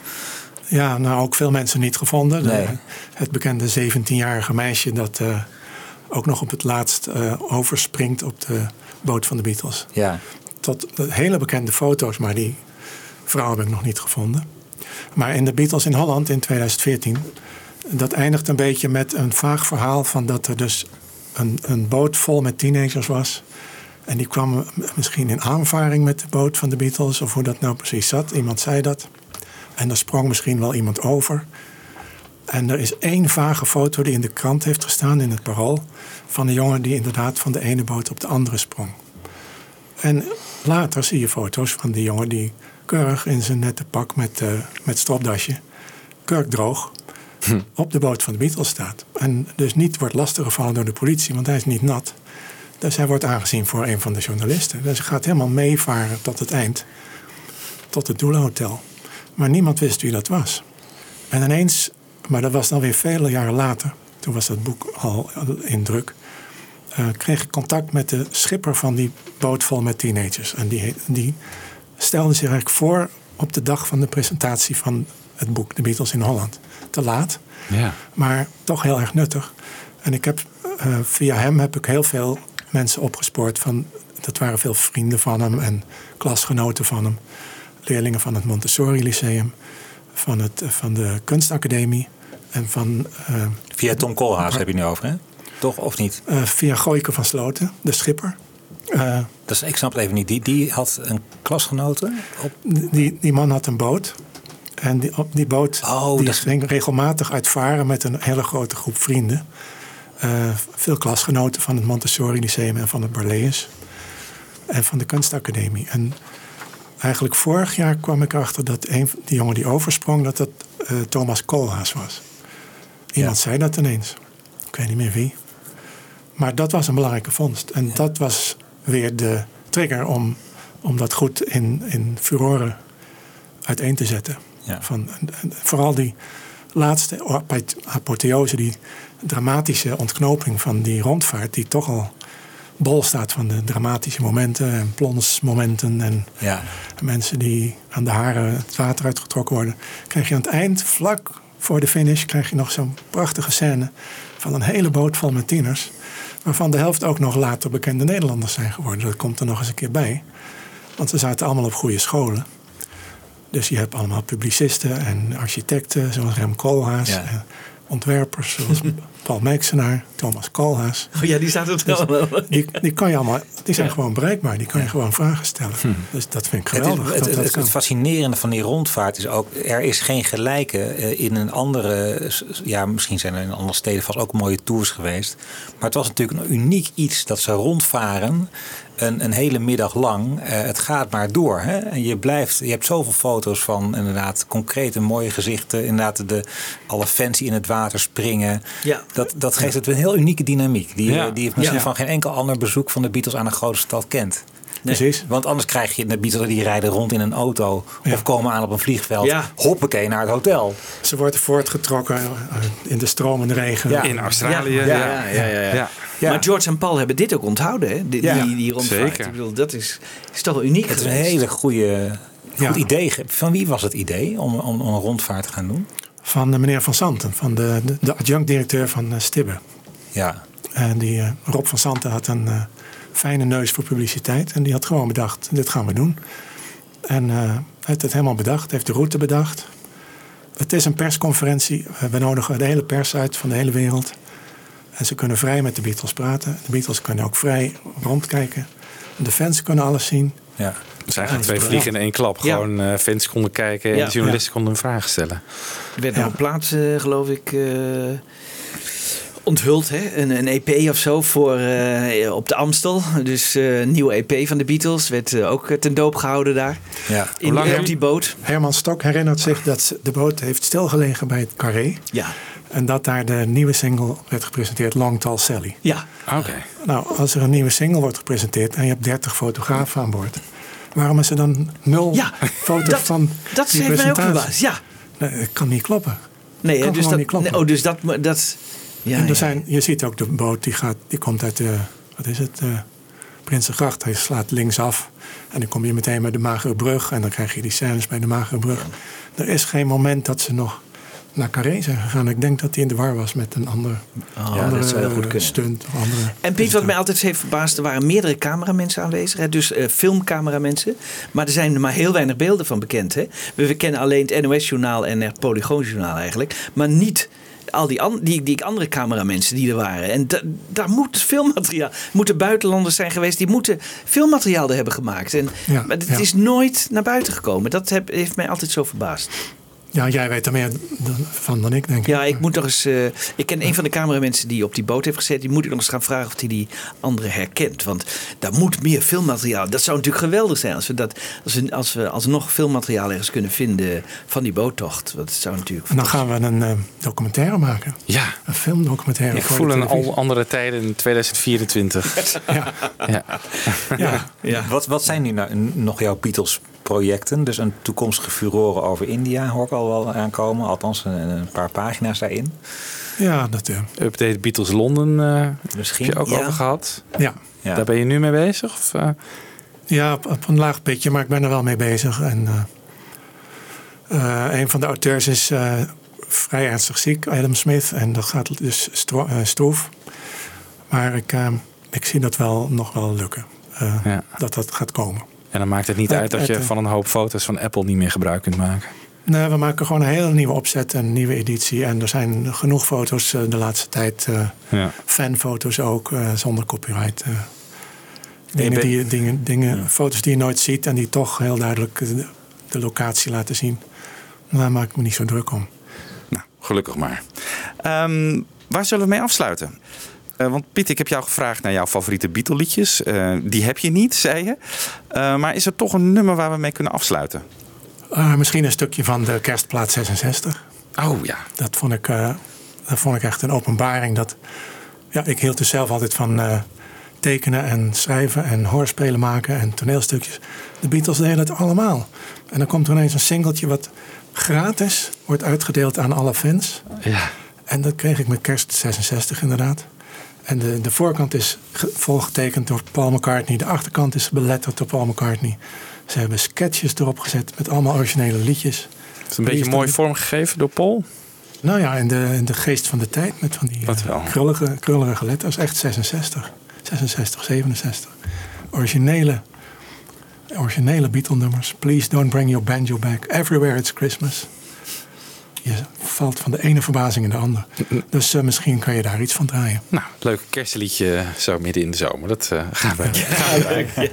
Ja, nou ook veel mensen niet gevonden. De- het bekende 17-jarige meisje dat eh, ook nog op het laatst eh, overspringt op de boot van de Beatles. Ja, Tot hele bekende foto's, maar die vrouw heb ik nog niet gevonden. Maar in de Beatles in Holland in 2014, dat eindigt een beetje met een vaag verhaal van dat er dus een, een boot vol met teenagers was. En die kwamen misschien in aanvaring met de boot van de Beatles, of hoe dat nou precies zat. Iemand zei dat. En er sprong misschien wel iemand over. En er is één vage foto die in de krant heeft gestaan, in het parool, van een jongen die inderdaad van de ene boot op de andere sprong. En later zie je foto's van die jongen die keurig in zijn nette pak met, eh met stropdasje, kurkdroog, op de boot van de Beatles staat. En dus niet wordt lastiggevallen door de politie, want hij is niet nat. Dus hij wordt aangezien voor een van de journalisten. Dus hij gaat helemaal meevaren tot het eind. Tot het Doelenhotel. Maar niemand wist wie dat was. En ineens, maar dat was dan weer vele jaren later. Toen was dat boek al in druk. eh, kreeg ik contact met de schipper van die boot vol met teenagers. En die, die stelde zich eigenlijk voor op de dag van de presentatie van het boek The Beatles in Holland. Te laat, Ja. maar toch heel erg nuttig. En ik heb, eh, via hem heb ik heel veel mensen opgespoord. Van, dat waren veel vrienden van hem en klasgenoten van hem. Leerlingen van het Montessori Lyceum, van, het, van de kunstacademie en van, eh, Via Tom Koolhaas heb je nu over, hè? Toch, of niet? eh, via Gooike van Sloten, de schipper. Eh, Dus ik snap het even niet. Die, die had een klasgenote op... die, die man had een boot. En die, op die boot Oh, die dat- ging regelmatig uitvaren met een hele grote groep vrienden. Veel klasgenoten van het Montessori Lyceum en van het Barlees. En van de kunstacademie. En eigenlijk vorig jaar kwam ik erachter dat een, die jongen die oversprong, dat dat eh, Thomas Koolhaas was. Iemand Ja. zei dat ineens. Ik weet niet meer wie. Maar dat was een belangrijke vondst. En dat was weer de trigger om, om dat goed in, in furoren uiteen te zetten. Ja. Van, vooral die laatste apo- apotheose, die dramatische ontknoping van die rondvaart, die toch al bol staat van de dramatische momenten en plonsmomenten en Ja. mensen die aan de haren het water uitgetrokken worden. Krijg je aan het eind, vlak voor de finish, krijg je nog zo'n prachtige scène van een hele boot vol met tieners. Waarvan de helft ook nog later bekende Nederlanders zijn geworden. Dat komt er nog eens een keer bij. Want ze zaten allemaal op goede scholen. Dus je hebt allemaal publicisten en architecten, zoals Rem Koolhaas. Ja. en ontwerpers, zoals Paul Meixenaar, Thomas Koolhaas. Oh ja, die staat er Dus wel. die, die kan je allemaal, die zijn gewoon bereikbaar. Die kan je gewoon vragen stellen. Dus dat vind ik Het, is- geweldig. het, dat het, het, fascinerende van die rondvaart is ook... er is geen gelijke eh, in een andere... Ja, misschien zijn er in andere steden vast ook mooie tours geweest. Maar het was natuurlijk een uniek iets dat ze rondvaren... Een, een hele middag lang. Eh, het gaat maar door. Hè? En je blijft... Je hebt zoveel foto's van inderdaad concrete mooie gezichten. Inderdaad de, alle fans die in het water springen. Ja. Dat, dat geeft het een heel unieke dynamiek. Die, Ja. eh, die je misschien Ja. van geen enkel ander bezoek van de Beatles aan een grote stad kent. Precies. Want anders krijg je de Beatles die rijden rond in een auto Ja. of komen aan op een vliegveld. Ja. Hoppakee naar het hotel. Ze worden voortgetrokken eh, in de stromende regen. Ja. In Australië. Ja, Ja. ja, ja, ja, ja. Ja. Ja. Maar George en Paul hebben dit ook onthouden, hè? Die, Ja, die, die rondvaart. zeker. Ik bedoel, dat is, is toch wel uniek Het is een hele goede Ja. goed idee. Van wie was het idee om, om, om een rondvaart te gaan doen? Van de meneer Van Santen, van de, de, de adjunct-directeur van eh, Stibbe. Ja, En die, eh, Rob van Santen had een eh, fijne neus voor publiciteit. En die had gewoon bedacht, dit gaan we doen. En eh, hij heeft het helemaal bedacht, heeft de route bedacht. Het is een persconferentie. We nodigen de hele pers uit van de hele wereld. En ze kunnen vrij met de Beatles praten. De Beatles kunnen ook vrij rondkijken. De fans kunnen alles zien. ja. Het zijn eigenlijk twee vliegen in één klap. Ja. Gewoon eh, fans konden kijken en Ja. de journalisten konden hun vragen stellen. Er werd Ja. nog een plaats, eh, geloof ik, eh, onthuld. Hè? Een, een EP of zo voor, eh, op de Amstel. Dus eh, een nieuwe EP van de Beatles werd eh, ook ten doop gehouden daar. ja. In, lang heb- die boot. Herman Stok herinnert zich dat de boot heeft stilgelegen bij het Carré. Ja. En dat daar de nieuwe single werd gepresenteerd, Long Tall Sally. Ja. Oké. Nou, als er een nieuwe single wordt gepresenteerd en je hebt 30 fotografen aan boord. Waarom is er dan nul Ja, foto's dat- van Dat die heeft mij ook presentatie? verbaasd. Ja. Nee, dat kan niet kloppen. Nee, dus gewoon dat, niet kloppen. nee, oh, dus dat... dat ja, en er ja. zijn, je ziet ook de boot die, gaat, die komt uit de, wat is het, uh, Prinsengracht. Hij slaat linksaf en dan kom je meteen bij de Magere Brug. En dan krijg je die scènes bij de Magere Brug. Er is geen moment dat ze nog naar Carré zijn gegaan. Ik denk dat hij in de war was met een ander, Oh, andere dat zou heel goed eh, kunnen. stunt. Of andere En Piet, wat mij altijd heeft verbaasd, er waren meerdere cameramensen aanwezig. Hè? Dus eh, filmcameramensen. Maar er zijn er maar heel weinig beelden van bekend. Hè? We, we kennen alleen het NOS-journaal en het Polygoon-journaal eigenlijk. Maar niet al die, an, die, die andere cameramensen die er waren. En da, daar moet filmmateriaal... moeten buitenlanders zijn geweest... die moeten filmmateriaal er hebben gemaakt. En, Ja, maar het ja. is nooit naar buiten gekomen. Dat heb, heeft mij altijd zo verbaasd. Ja, jij weet er meer dan- van dan ik, denk ik. Ja, ik moet nog eens. eh, ik ken een van de cameramensen die op die boot heeft gezeten. Die moet ik nog eens gaan vragen of hij die andere herkent. Want daar moet meer filmmateriaal. Dat zou natuurlijk geweldig zijn als we, dat, als we, als we alsnog filmmateriaal ergens kunnen vinden van die boottocht. Dat zou natuurlijk. En dan gaan we een eh, documentaire maken. Ja, Een filmdocumentaire. ik voor voel een al andere tijden in 2024. Ja, ja. ja. Ja. Wat, wat zijn nu nou nog jouw Beatles-projecten? Dus een toekomstige furoren over India hoor ik al wel aankomen. Althans, een, een paar pagina's daarin. ja, dat, eh, Update Beatles Londen eh Misschien. heb je ook Ja. over gehad. ja. Ja. Daar ben je nu mee bezig? Of, eh? Ja, op, op een laag pitje, maar ik ben er wel mee bezig. En, eh, eh, een van de auteurs is eh, vrij ernstig ziek, Adam Smith. En dat gaat dus stro- stroef. Maar ik, ik zie dat wel nog wel lukken. eh, Ja. Dat dat gaat komen. En dan maakt het niet uit dat je van een hoop foto's van Apple niet meer gebruik kunt maken. Nee, we maken gewoon een hele nieuwe opzet, een nieuwe editie. En er zijn genoeg foto's eh, de laatste tijd. eh, Ja. fanfoto's ook, eh, zonder copyright. dingen, die, dingen, dingen, Foto's die je nooit ziet en die toch heel duidelijk de, de locatie laten zien. Daar maak ik me niet zo druk om. Nou, gelukkig maar. Ehm, waar zullen we mee afsluiten? Eh, want Piet, ik heb jou gevraagd naar jouw favoriete Beatle liedjes. Eh, die heb je niet, zei je. Eh, maar is er toch een nummer waar we mee kunnen afsluiten? Ah, misschien een stukje van de kerstplaat 66. Oh ja. Dat vond ik, dat vond ik echt een openbaring. Dat, ja, ik hield dus zelf altijd van tekenen en schrijven en hoorspelen maken en toneelstukjes. De Beatles deden het allemaal. En dan komt er ineens een singeltje wat gratis wordt uitgedeeld aan alle fans. ja. En dat kreeg ik met kerst 66 inderdaad. En de, de voorkant is ge- volgetekend door Paul McCartney. De achterkant is beletterd door Paul McCartney. Ze hebben sketches erop gezet met allemaal originele liedjes. Het is een beetje mooi vormgegeven door Paul. Nou ja, in de, in de geest van de tijd met van die eh, krullige, krullige letters. Echt 66. 66, 67. Originele, originele Beatle-nummers. Please don't bring your banjo back. Everywhere it's Christmas. Je valt van de ene verbazing in de andere. Dus eh, misschien kan je daar iets van draaien. Nou, leuk kerstliedje zo midden in de zomer. Dat eh, gaan we. gaan we.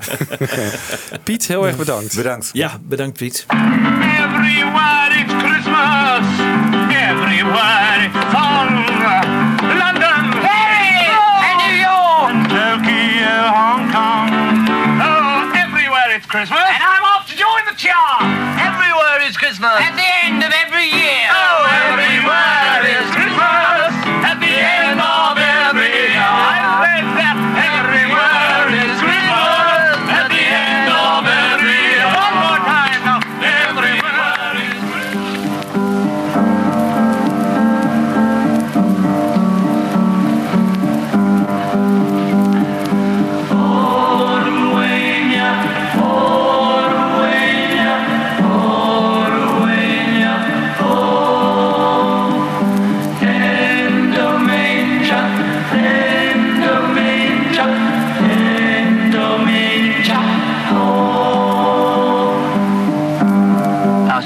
Piet, heel erg bedankt. Bedankt. Ja, bedankt Piet. Everywhere it's Christmas. Everywhere it's on. London. Hey! And New York. Tokyo, Hong Kong. Oh, everywhere it's Christmas. And I'm off to join the chart. Everywhere is Christmas. Year. Oh, everywhere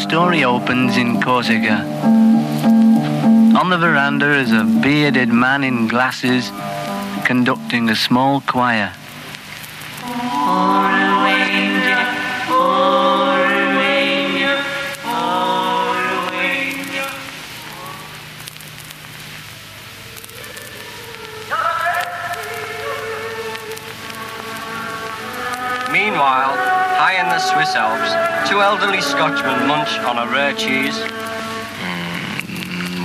story opens in Corsica. On the veranda is a bearded man in glasses conducting a small choir. Meanwhile, high in the Swiss Alps, two elderly Scotchmen munch on a rare cheese.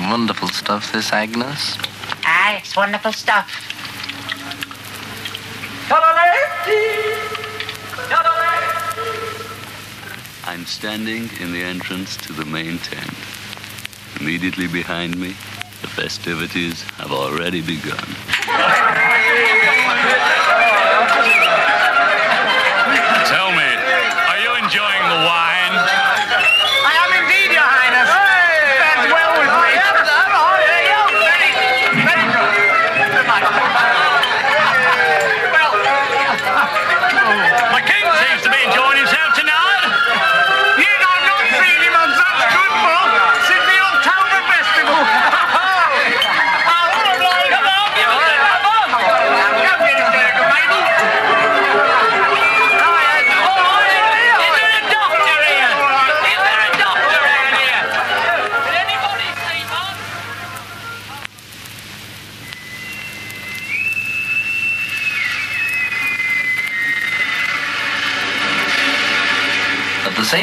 Wonderful stuff, this Agnes. Ah, it's wonderful stuff. I'm standing in the entrance to the main tent. Immediately behind me, the festivities have already begun. why.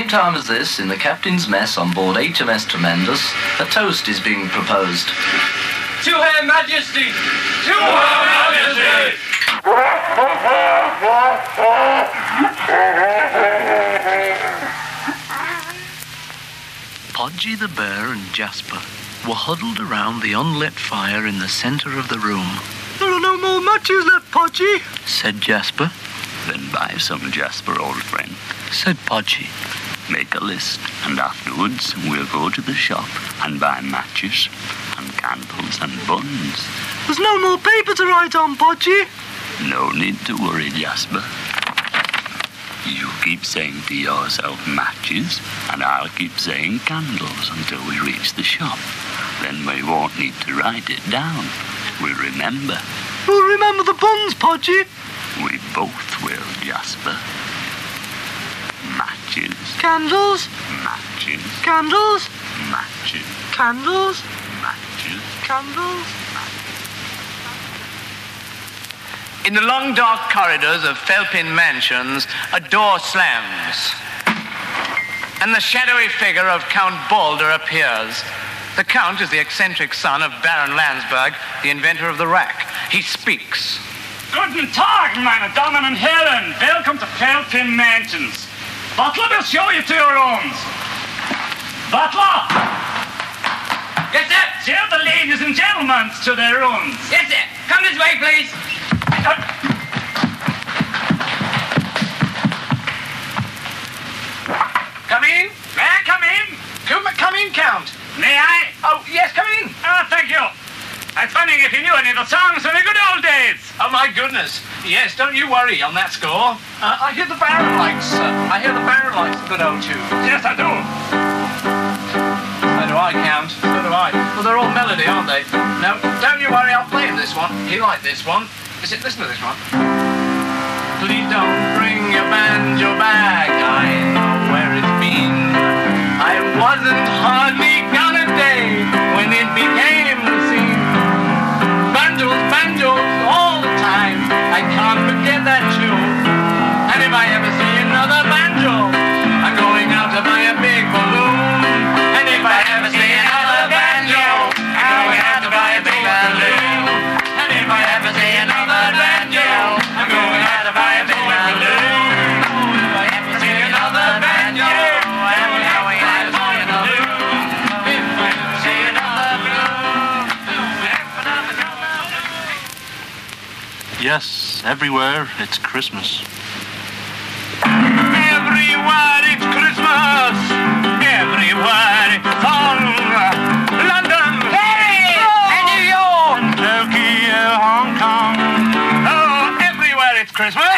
Same time as this, in the captain's mess on board HMS Tremendous, a toast is being proposed. To Her Majesty! To Her Majesty! Podgy the bear and Jasper were huddled around the unlit fire in the center of the room. There are no more matches left, Podgy. Said Jasper. Then buy some Jasper, old friend. Said Podgy. Make a list, and afterwards we'll go to the shop and buy matches and candles and buns. There's no more paper to write on, Podgy. No need to worry, Jasper. You keep saying to yourself matches, and I'll keep saying candles until we reach the shop. Then we won't need to write it down. We'll remember. We'll remember the buns, Podgy. We both will, Jasper. Matches, Candles, matches, candles, matches, candles, matches. candles. In the long dark corridors of Felpin Mansions, a door slams. And the shadowy figure of Count Balder appears. The Count is the eccentric son of Baron Landsberg, the inventor of the rack. He speaks. Guten Tag, meine Damen und Herren. Welcome to Felpin Mansions. Butler will show you to your rooms. Butler! Yes, sir. Show the ladies and gentlemen to their rooms. Yes, sir. Come this way, please. Come in. May I come in? Come, come in, Count. May I? Oh, yes, come in. Ah, thank you. I was wondering if you knew any of the songs from the good old days. Oh, my goodness. Yes, don't you worry on that score. Uh, I hear the Baron likes, uh, I hear the Baron likes a good old tune. Yes, I do. So do I, Count. So do I. Well, they're all melody, aren't they? No, don't you worry, I'll play him this one. He liked this one. Is it, listen to this one. Please don't bring your banjo back. I know where it's been. I wasn't hardly gone a day when it became the scene. Banjos, banjos, all the time. I can't forget that tune. Yes, everywhere it's Christmas. Everywhere it's Christmas. Everywhere it's on. London, Paris, and New York, and Tokyo, Hong Kong. Oh, everywhere it's Christmas.